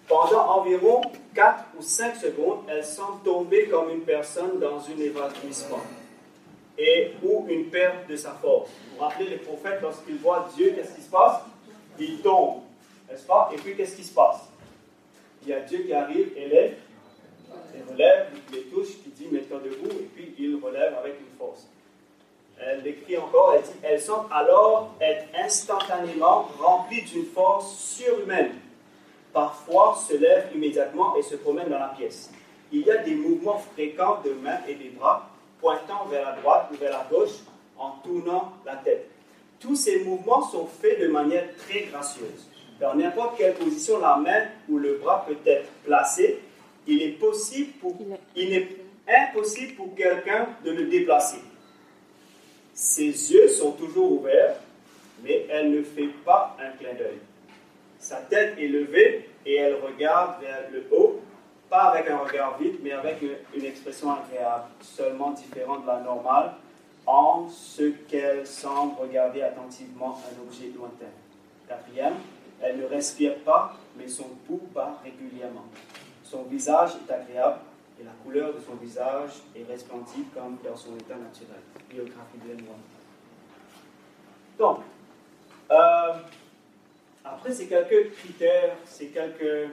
Pendant environ 4 ou 5 secondes, elle semble tomber comme une personne dans un évanouissement et ou une perte de sa force. Vous vous rappelez les prophètes, lorsqu'ils voient Dieu, qu'est-ce qui se passe? Ils tombent, n'est-ce pas? Et puis, qu'est-ce qui se passe? Il y a Dieu qui arrive et les, les relève, les touche, qui dit mets-toi debout, et puis il relève avec une force. Elle décrit encore, elle dit elle semble alors être instantanément remplie d'une force surhumaine. Parfois se lève immédiatement et se promène dans la pièce. Il y a des mouvements fréquents de mains et des bras pointant vers la droite ou vers la gauche en tournant la tête. Tous ces mouvements sont faits de manière très gracieuse. Dans n'importe quelle position la main ou le bras peut être placé, il est possible pour, il est impossible pour quelqu'un de le déplacer. Ses yeux sont toujours ouverts, mais elle ne fait pas un clin d'œil. Sa tête est levée et elle regarde vers le haut, pas avec un regard vide, mais avec une, une expression agréable, seulement différente de la normale, en ce qu'elle semble regarder attentivement un objet lointain. Quatrième, elle ne respire pas, mais son pouls bat régulièrement. Son visage est agréable et la couleur de son visage est resplendie comme dans son état naturel. Biographie de. Donc, euh, après, c'est quelques critères, c'est quelques, euh,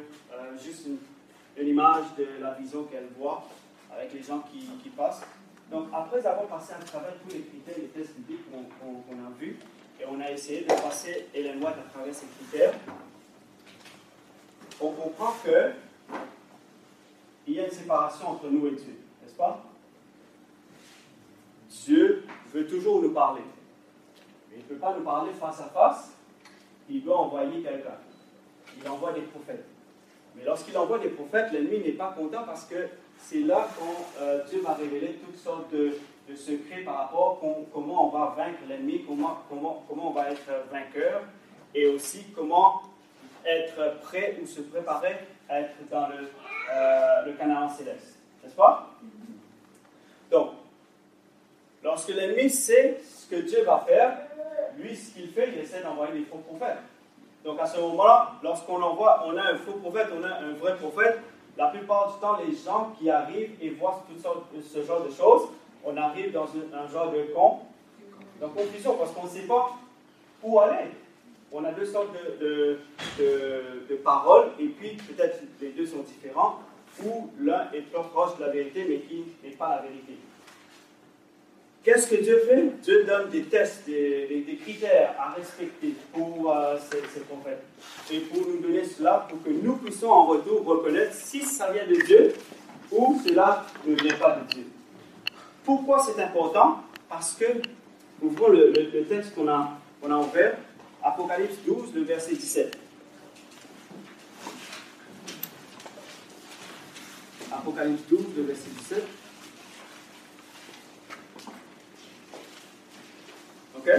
juste une, image de la vision qu'elle voit avec les gens qui, passent. Donc, après avoir passé à travers tous les critères, les tests bibliques qu'on a vus, et on a essayé de passer Hélène White à travers ces critères, on comprend que il y a une séparation entre nous et Dieu, n'est-ce pas? Dieu veut toujours nous parler. Mais il ne peut pas nous parler face à face, il doit envoyer quelqu'un. Il envoie des prophètes. Mais lorsqu'il envoie des prophètes, l'ennemi n'est pas content parce que c'est là quand euh, Dieu va révéler toutes sortes de, de secrets par rapport à com- comment on va vaincre l'ennemi, comment, comment, comment on va être vainqueur, et aussi comment être prêt ou se préparer à être dans le, euh, le Canaan céleste. N'est-ce pas? Donc, lorsque l'ennemi sait ce que Dieu va faire, lui, ce qu'il fait, il essaie d'envoyer des faux prophètes. Donc à ce moment-là, lorsqu'on envoie, on a un faux prophète, on a un vrai prophète, la plupart du temps, les gens qui arrivent et voient sortes, ce genre de choses, on arrive dans un, un genre de, con, de confusion parce qu'on ne sait pas où aller. On a deux sortes de, de, de- paroles et puis peut-être les deux sont différents ou l'un est trop proche de la vérité mais qui n'est pas la vérité. Qu'est-ce que Dieu fait? Dieu donne des tests, des, des- critères à respecter pour euh, ces, prophètes. Et pour nous donner cela, pour que nous puissions en retour reconnaître si ça vient de Dieu ou cela ne vient pas de Dieu. Pourquoi c'est important? Parce que, ouvrons le, le- le texte qu'on a, qu'on a ouvert, Apocalypse 12, le verset 17. Apocalypse 12, le verset 17. OK?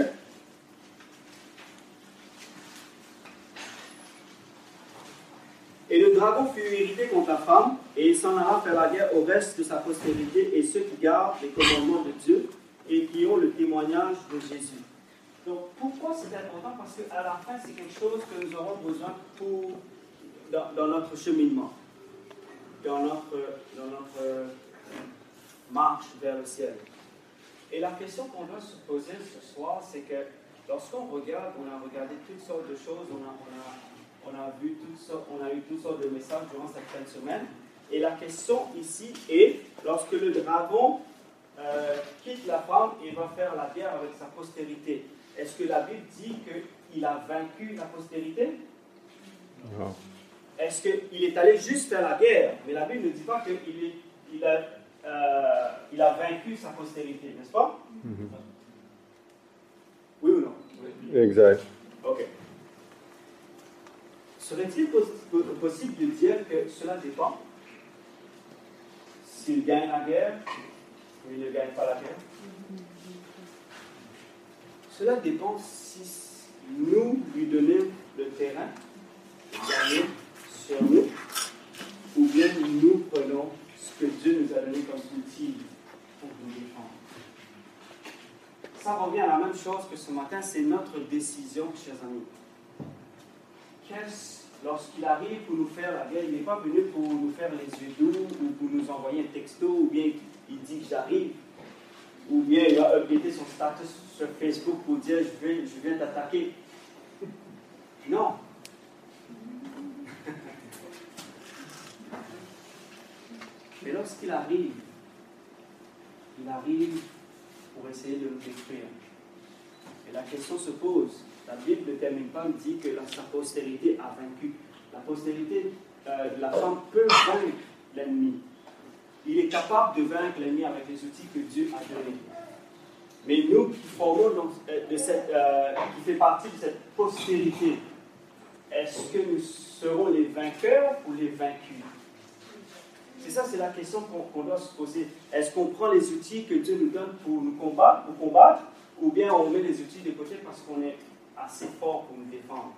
Et le dragon fut irrité contre la femme, et il s'en alla faire la guerre au reste de sa postérité et ceux qui gardent les commandements de Dieu et qui ont le témoignage de Jésus. Donc pourquoi c'est important? Parce qu'à la fin, c'est quelque chose que nous aurons besoin pour, dans, notre cheminement, dans notre, dans notre euh, marche vers le ciel. Et la question qu'on doit se poser ce soir, c'est que lorsqu'on regarde, on a regardé toutes sortes de choses, on a, on a, on a, vu toutes on a eu toutes sortes de messages durant cette fin de semaine. Et la question ici est, lorsque le dragon euh, quitte la femme et va faire la guerre avec sa postérité, est-ce que la Bible dit qu'il a vaincu la postérité? Non. Est-ce qu'il est allé juste faire la guerre? Mais la Bible ne dit pas qu'il il a, euh, il a vaincu sa postérité, n'est-ce pas? Mhm. Oui ou non? Exact. Ok. Serait-il pos- possible de dire que cela dépend S'il gagne la guerre ou il ne gagne pas la guerre? Cela dépend si nous lui donnons le terrain sur nous ou bien nous prenons ce que Dieu nous a donné comme outil pour nous défendre. Ça revient à la même chose que ce matin, c'est notre décision, chers amis. Qu'est-ce- Lorsqu'il arrive pour nous faire la guerre, il n'est pas venu pour nous faire les yeux doux ou pour nous envoyer un texto ou bien il dit que j'arrive ou bien il va updater son status sur Facebook pour dire je viens, je viens t'attaquer. Non. Mais lorsqu'il arrive, il arrive pour essayer de nous détruire. Et la question se pose. La Bible ne termine pas, dit que sa postérité a vaincu. La postérité, euh, la femme peut vaincre l'ennemi. Il est capable de vaincre l'ennemi avec les outils que Dieu a donnés. Mais nous qui formons dans- euh, de cette, euh, qui fait partie de cette postérité, est-ce que nous serons les vainqueurs ou les vaincus? C'est ça, c'est la question qu'on qu'on doit se poser. Est-ce qu'on prend les outils que Dieu nous donne pour nous combattre, pour combattre, ou bien on met les outils de côté parce qu'on est assez fort pour nous défendre?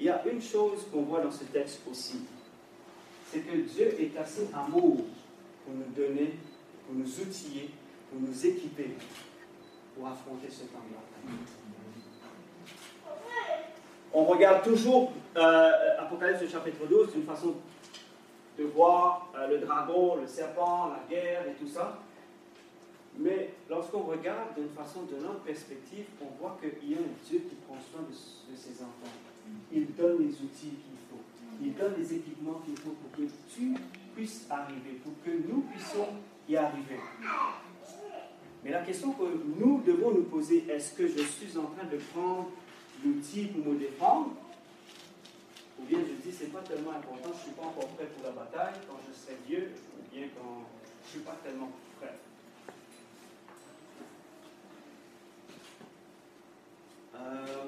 Il y a une chose qu'on voit dans ce texte aussi, c'est que Dieu est assez amour pour nous donner, pour nous outiller, pour nous équiper pour affronter ce temps-là. On regarde toujours euh, Apocalypse chapitre 12 d'une façon de voir euh, le dragon, le serpent, la guerre et tout ça. Mais lorsqu'on regarde d'une façon de notre perspective, on voit qu'il y a un Dieu qui prend soin de, ses enfants. Il donne les outils. Il donne les équipements qu'il faut pour que tu puisses arriver, pour que nous puissions y arriver. Mais la question que nous devons nous poser, est-ce que je suis en train de prendre l'outil pour me défendre? Ou bien je dis, c'est pas tellement important, je ne suis pas encore prêt pour la bataille, quand je serai vieux, ou bien quand je ne suis pas tellement prêt. Euh,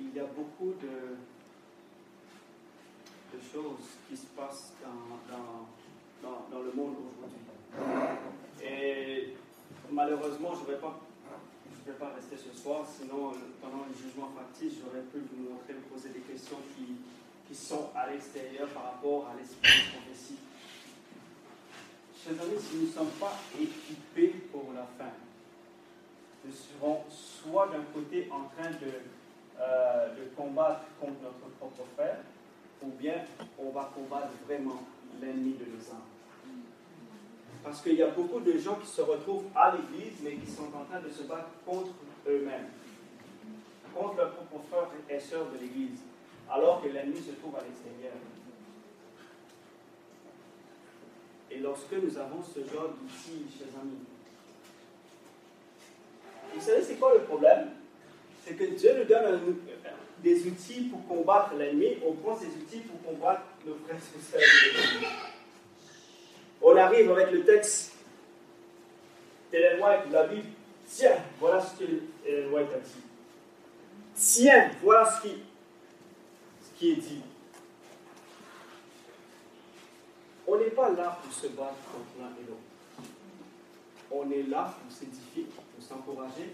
il y a beaucoup de, choses qui se passent dans, le monde aujourd'hui. Et malheureusement, je ne vais, pas- je vais pas rester ce soir, sinon euh, pendant le jugement factice, j'aurais pu vous montrer, vous poser des questions qui, qui sont à l'extérieur par rapport à l'esprit de prophétie. Chers amis, si nous ne sommes pas équipés pour la fin, nous serons soit d'un côté en train de, euh, de combattre contre notre propre frère, ou bien on va combattre vraiment l'ennemi de nos âmes. Parce qu'il y a beaucoup de gens qui se retrouvent à l'église, mais qui sont en train de se battre contre eux-mêmes, contre leurs propres frères et sœurs de l'église, alors que l'ennemi se trouve à l'extérieur. Et lorsque nous avons ce genre d'outils, chers amis, vous savez, c'est quoi le problème? C'est que Dieu nous donne des outils pour combattre l'ennemi, on prend ces outils pour combattre nos frères et sœurs. On arrive avec le texte Ellen White la Bible. Tiens, voilà ce que Ellen White a dit. Tiens, voilà ce qui, ce qui est dit. On n'est pas là pour se battre contre l'un et l'autre. On est là pour s'édifier, pour s'encourager,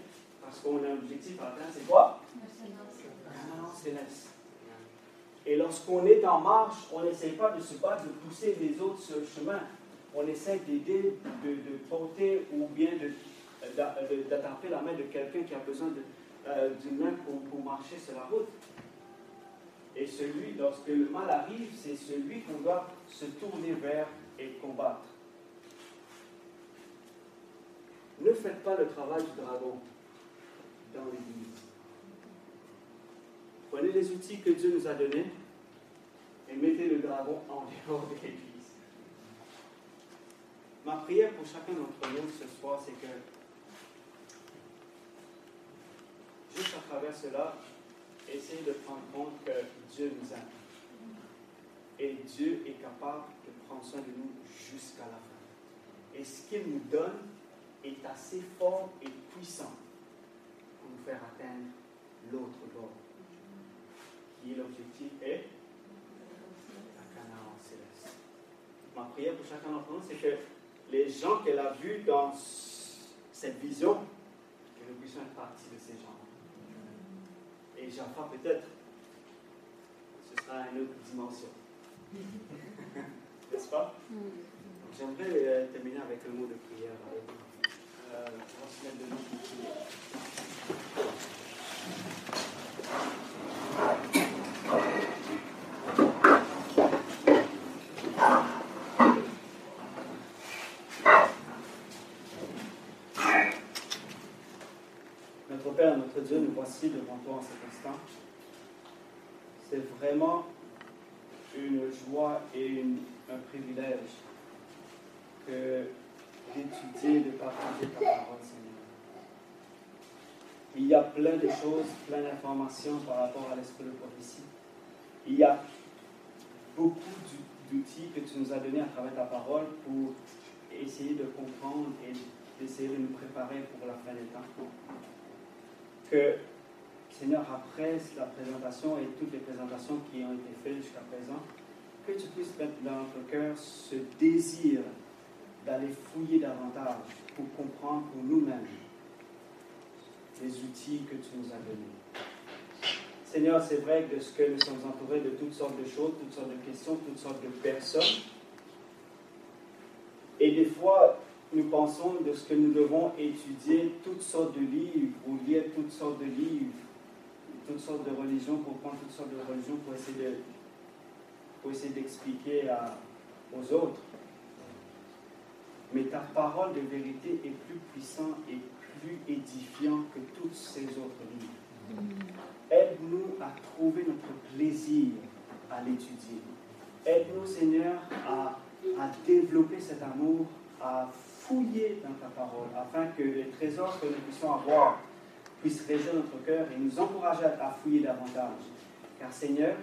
parce qu'on a un objectif à atteindre. C'est quoi? Ah, céleste. Et lorsqu'on est en marche, on n'essaie pas de se battre, de pousser les autres sur le chemin. On essaie d'aider, de, de porter ou bien d'attraper la main de quelqu'un qui a besoin euh, d'une main pour, pour marcher sur la route. Et celui, lorsque le mal arrive, c'est celui qu'on doit se tourner vers et combattre. Ne faites pas le travail du dragon dans l'Église. Prenez les outils que Dieu nous a donnés et mettez le dragon en dehors de l'Église. Ma prière pour chacun d'entre nous ce soir, c'est que juste à travers cela, essayez de prendre compte que Dieu nous aime. Et Dieu est capable de prendre soin de nous jusqu'à la fin. Et ce qu'il nous donne est assez fort et puissant faire atteindre l'autre bord, qui est l'objectif est la Canaan céleste. Ma prière pour chacun d'entre nous, c'est que les gens qu'elle a vus dans cette vision, que nous puissions être partie de ces gens. Et Jaffa, peut-être, ce sera une autre dimension. N'est-ce pas? Donc, J'aimerais euh, terminer avec un mot de prière. avec vous. Notre Père, notre Dieu, nous voici devant toi en cet instant. C'est vraiment une joie et un privilège que d'étudier, de partager ta parole, Seigneur. Il y a plein de choses, plein d'informations par rapport à l'esprit de prophétie. Il y a beaucoup d'ou- d'outils que tu nous as donnés à travers ta parole pour essayer de comprendre et d'essayer de nous préparer pour la fin des temps. Que, Seigneur, après la présentation et toutes les présentations qui ont été faites jusqu'à présent, que tu puisses mettre dans notre cœur ce désir d'aller fouiller davantage pour comprendre pour nous-mêmes les outils que tu nous as donnés. Seigneur, c'est vrai que de ce que nous sommes entourés de toutes sortes de choses, toutes sortes de questions, toutes sortes de personnes. Et des fois, nous pensons de ce que nous devons étudier toutes sortes de livres ou lire toutes sortes de livres, toutes sortes de religions, pour prendre toutes sortes de religions pour essayer essayer d'expliquer aux autres. Mais ta parole de vérité est plus puissante et plus édifiante que tous ces autres livres. Aide-nous à trouver notre plaisir à l'étudier. Aide-nous, Seigneur, à, à développer cet amour, à fouiller dans ta parole, afin que les trésors que nous puissions avoir puissent réjouir notre cœur et nous encourager à, à fouiller davantage. Car, Seigneur,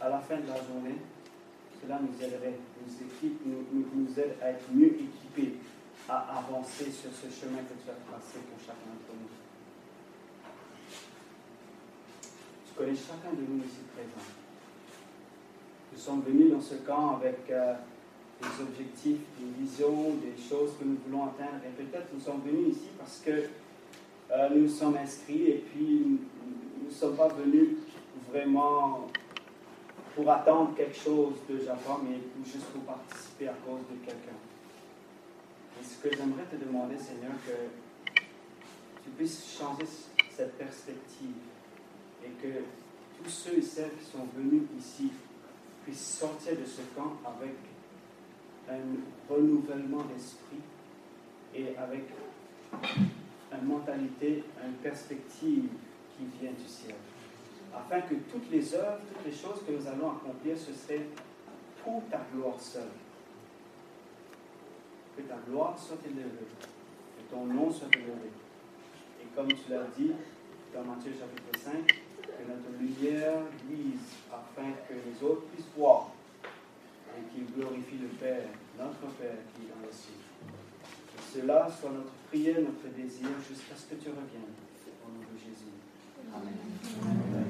à la fin de la journée, cela nous aiderait, nous, équipe, nous, aide à être mieux équipés à avancer sur ce chemin que tu as tracé pour chacun d'entre nous. Tu connais chacun de nous ici présents. Nous sommes venus dans ce camp avec euh, des objectifs, des visions, des choses que nous voulons atteindre. Et peut-être nous sommes venus ici parce que euh, nous nous sommes inscrits et puis nous ne sommes pas venus vraiment pour attendre quelque chose de Japon, mais juste pour participer à cause de quelqu'un. Et ce que j'aimerais te demander, Seigneur, que tu puisses changer cette perspective et que tous ceux et celles qui sont venus ici puissent sortir de ce camp avec un renouvellement d'esprit et avec une mentalité, une perspective qui vient du ciel afin que toutes les œuvres, toutes les choses que nous allons accomplir, ce serait pour ta gloire seule. Que ta gloire soit élevée, que ton nom soit élevé. Et comme tu l'as dit dans Matthieu chapitre 5, que notre lumière luise afin que les autres puissent voir et qu'ils glorifient le Père, notre Père qui est dans les cieux. Que cela soit notre prière, notre désir, jusqu'à ce que tu reviennes. Au nom de Jésus. Amen.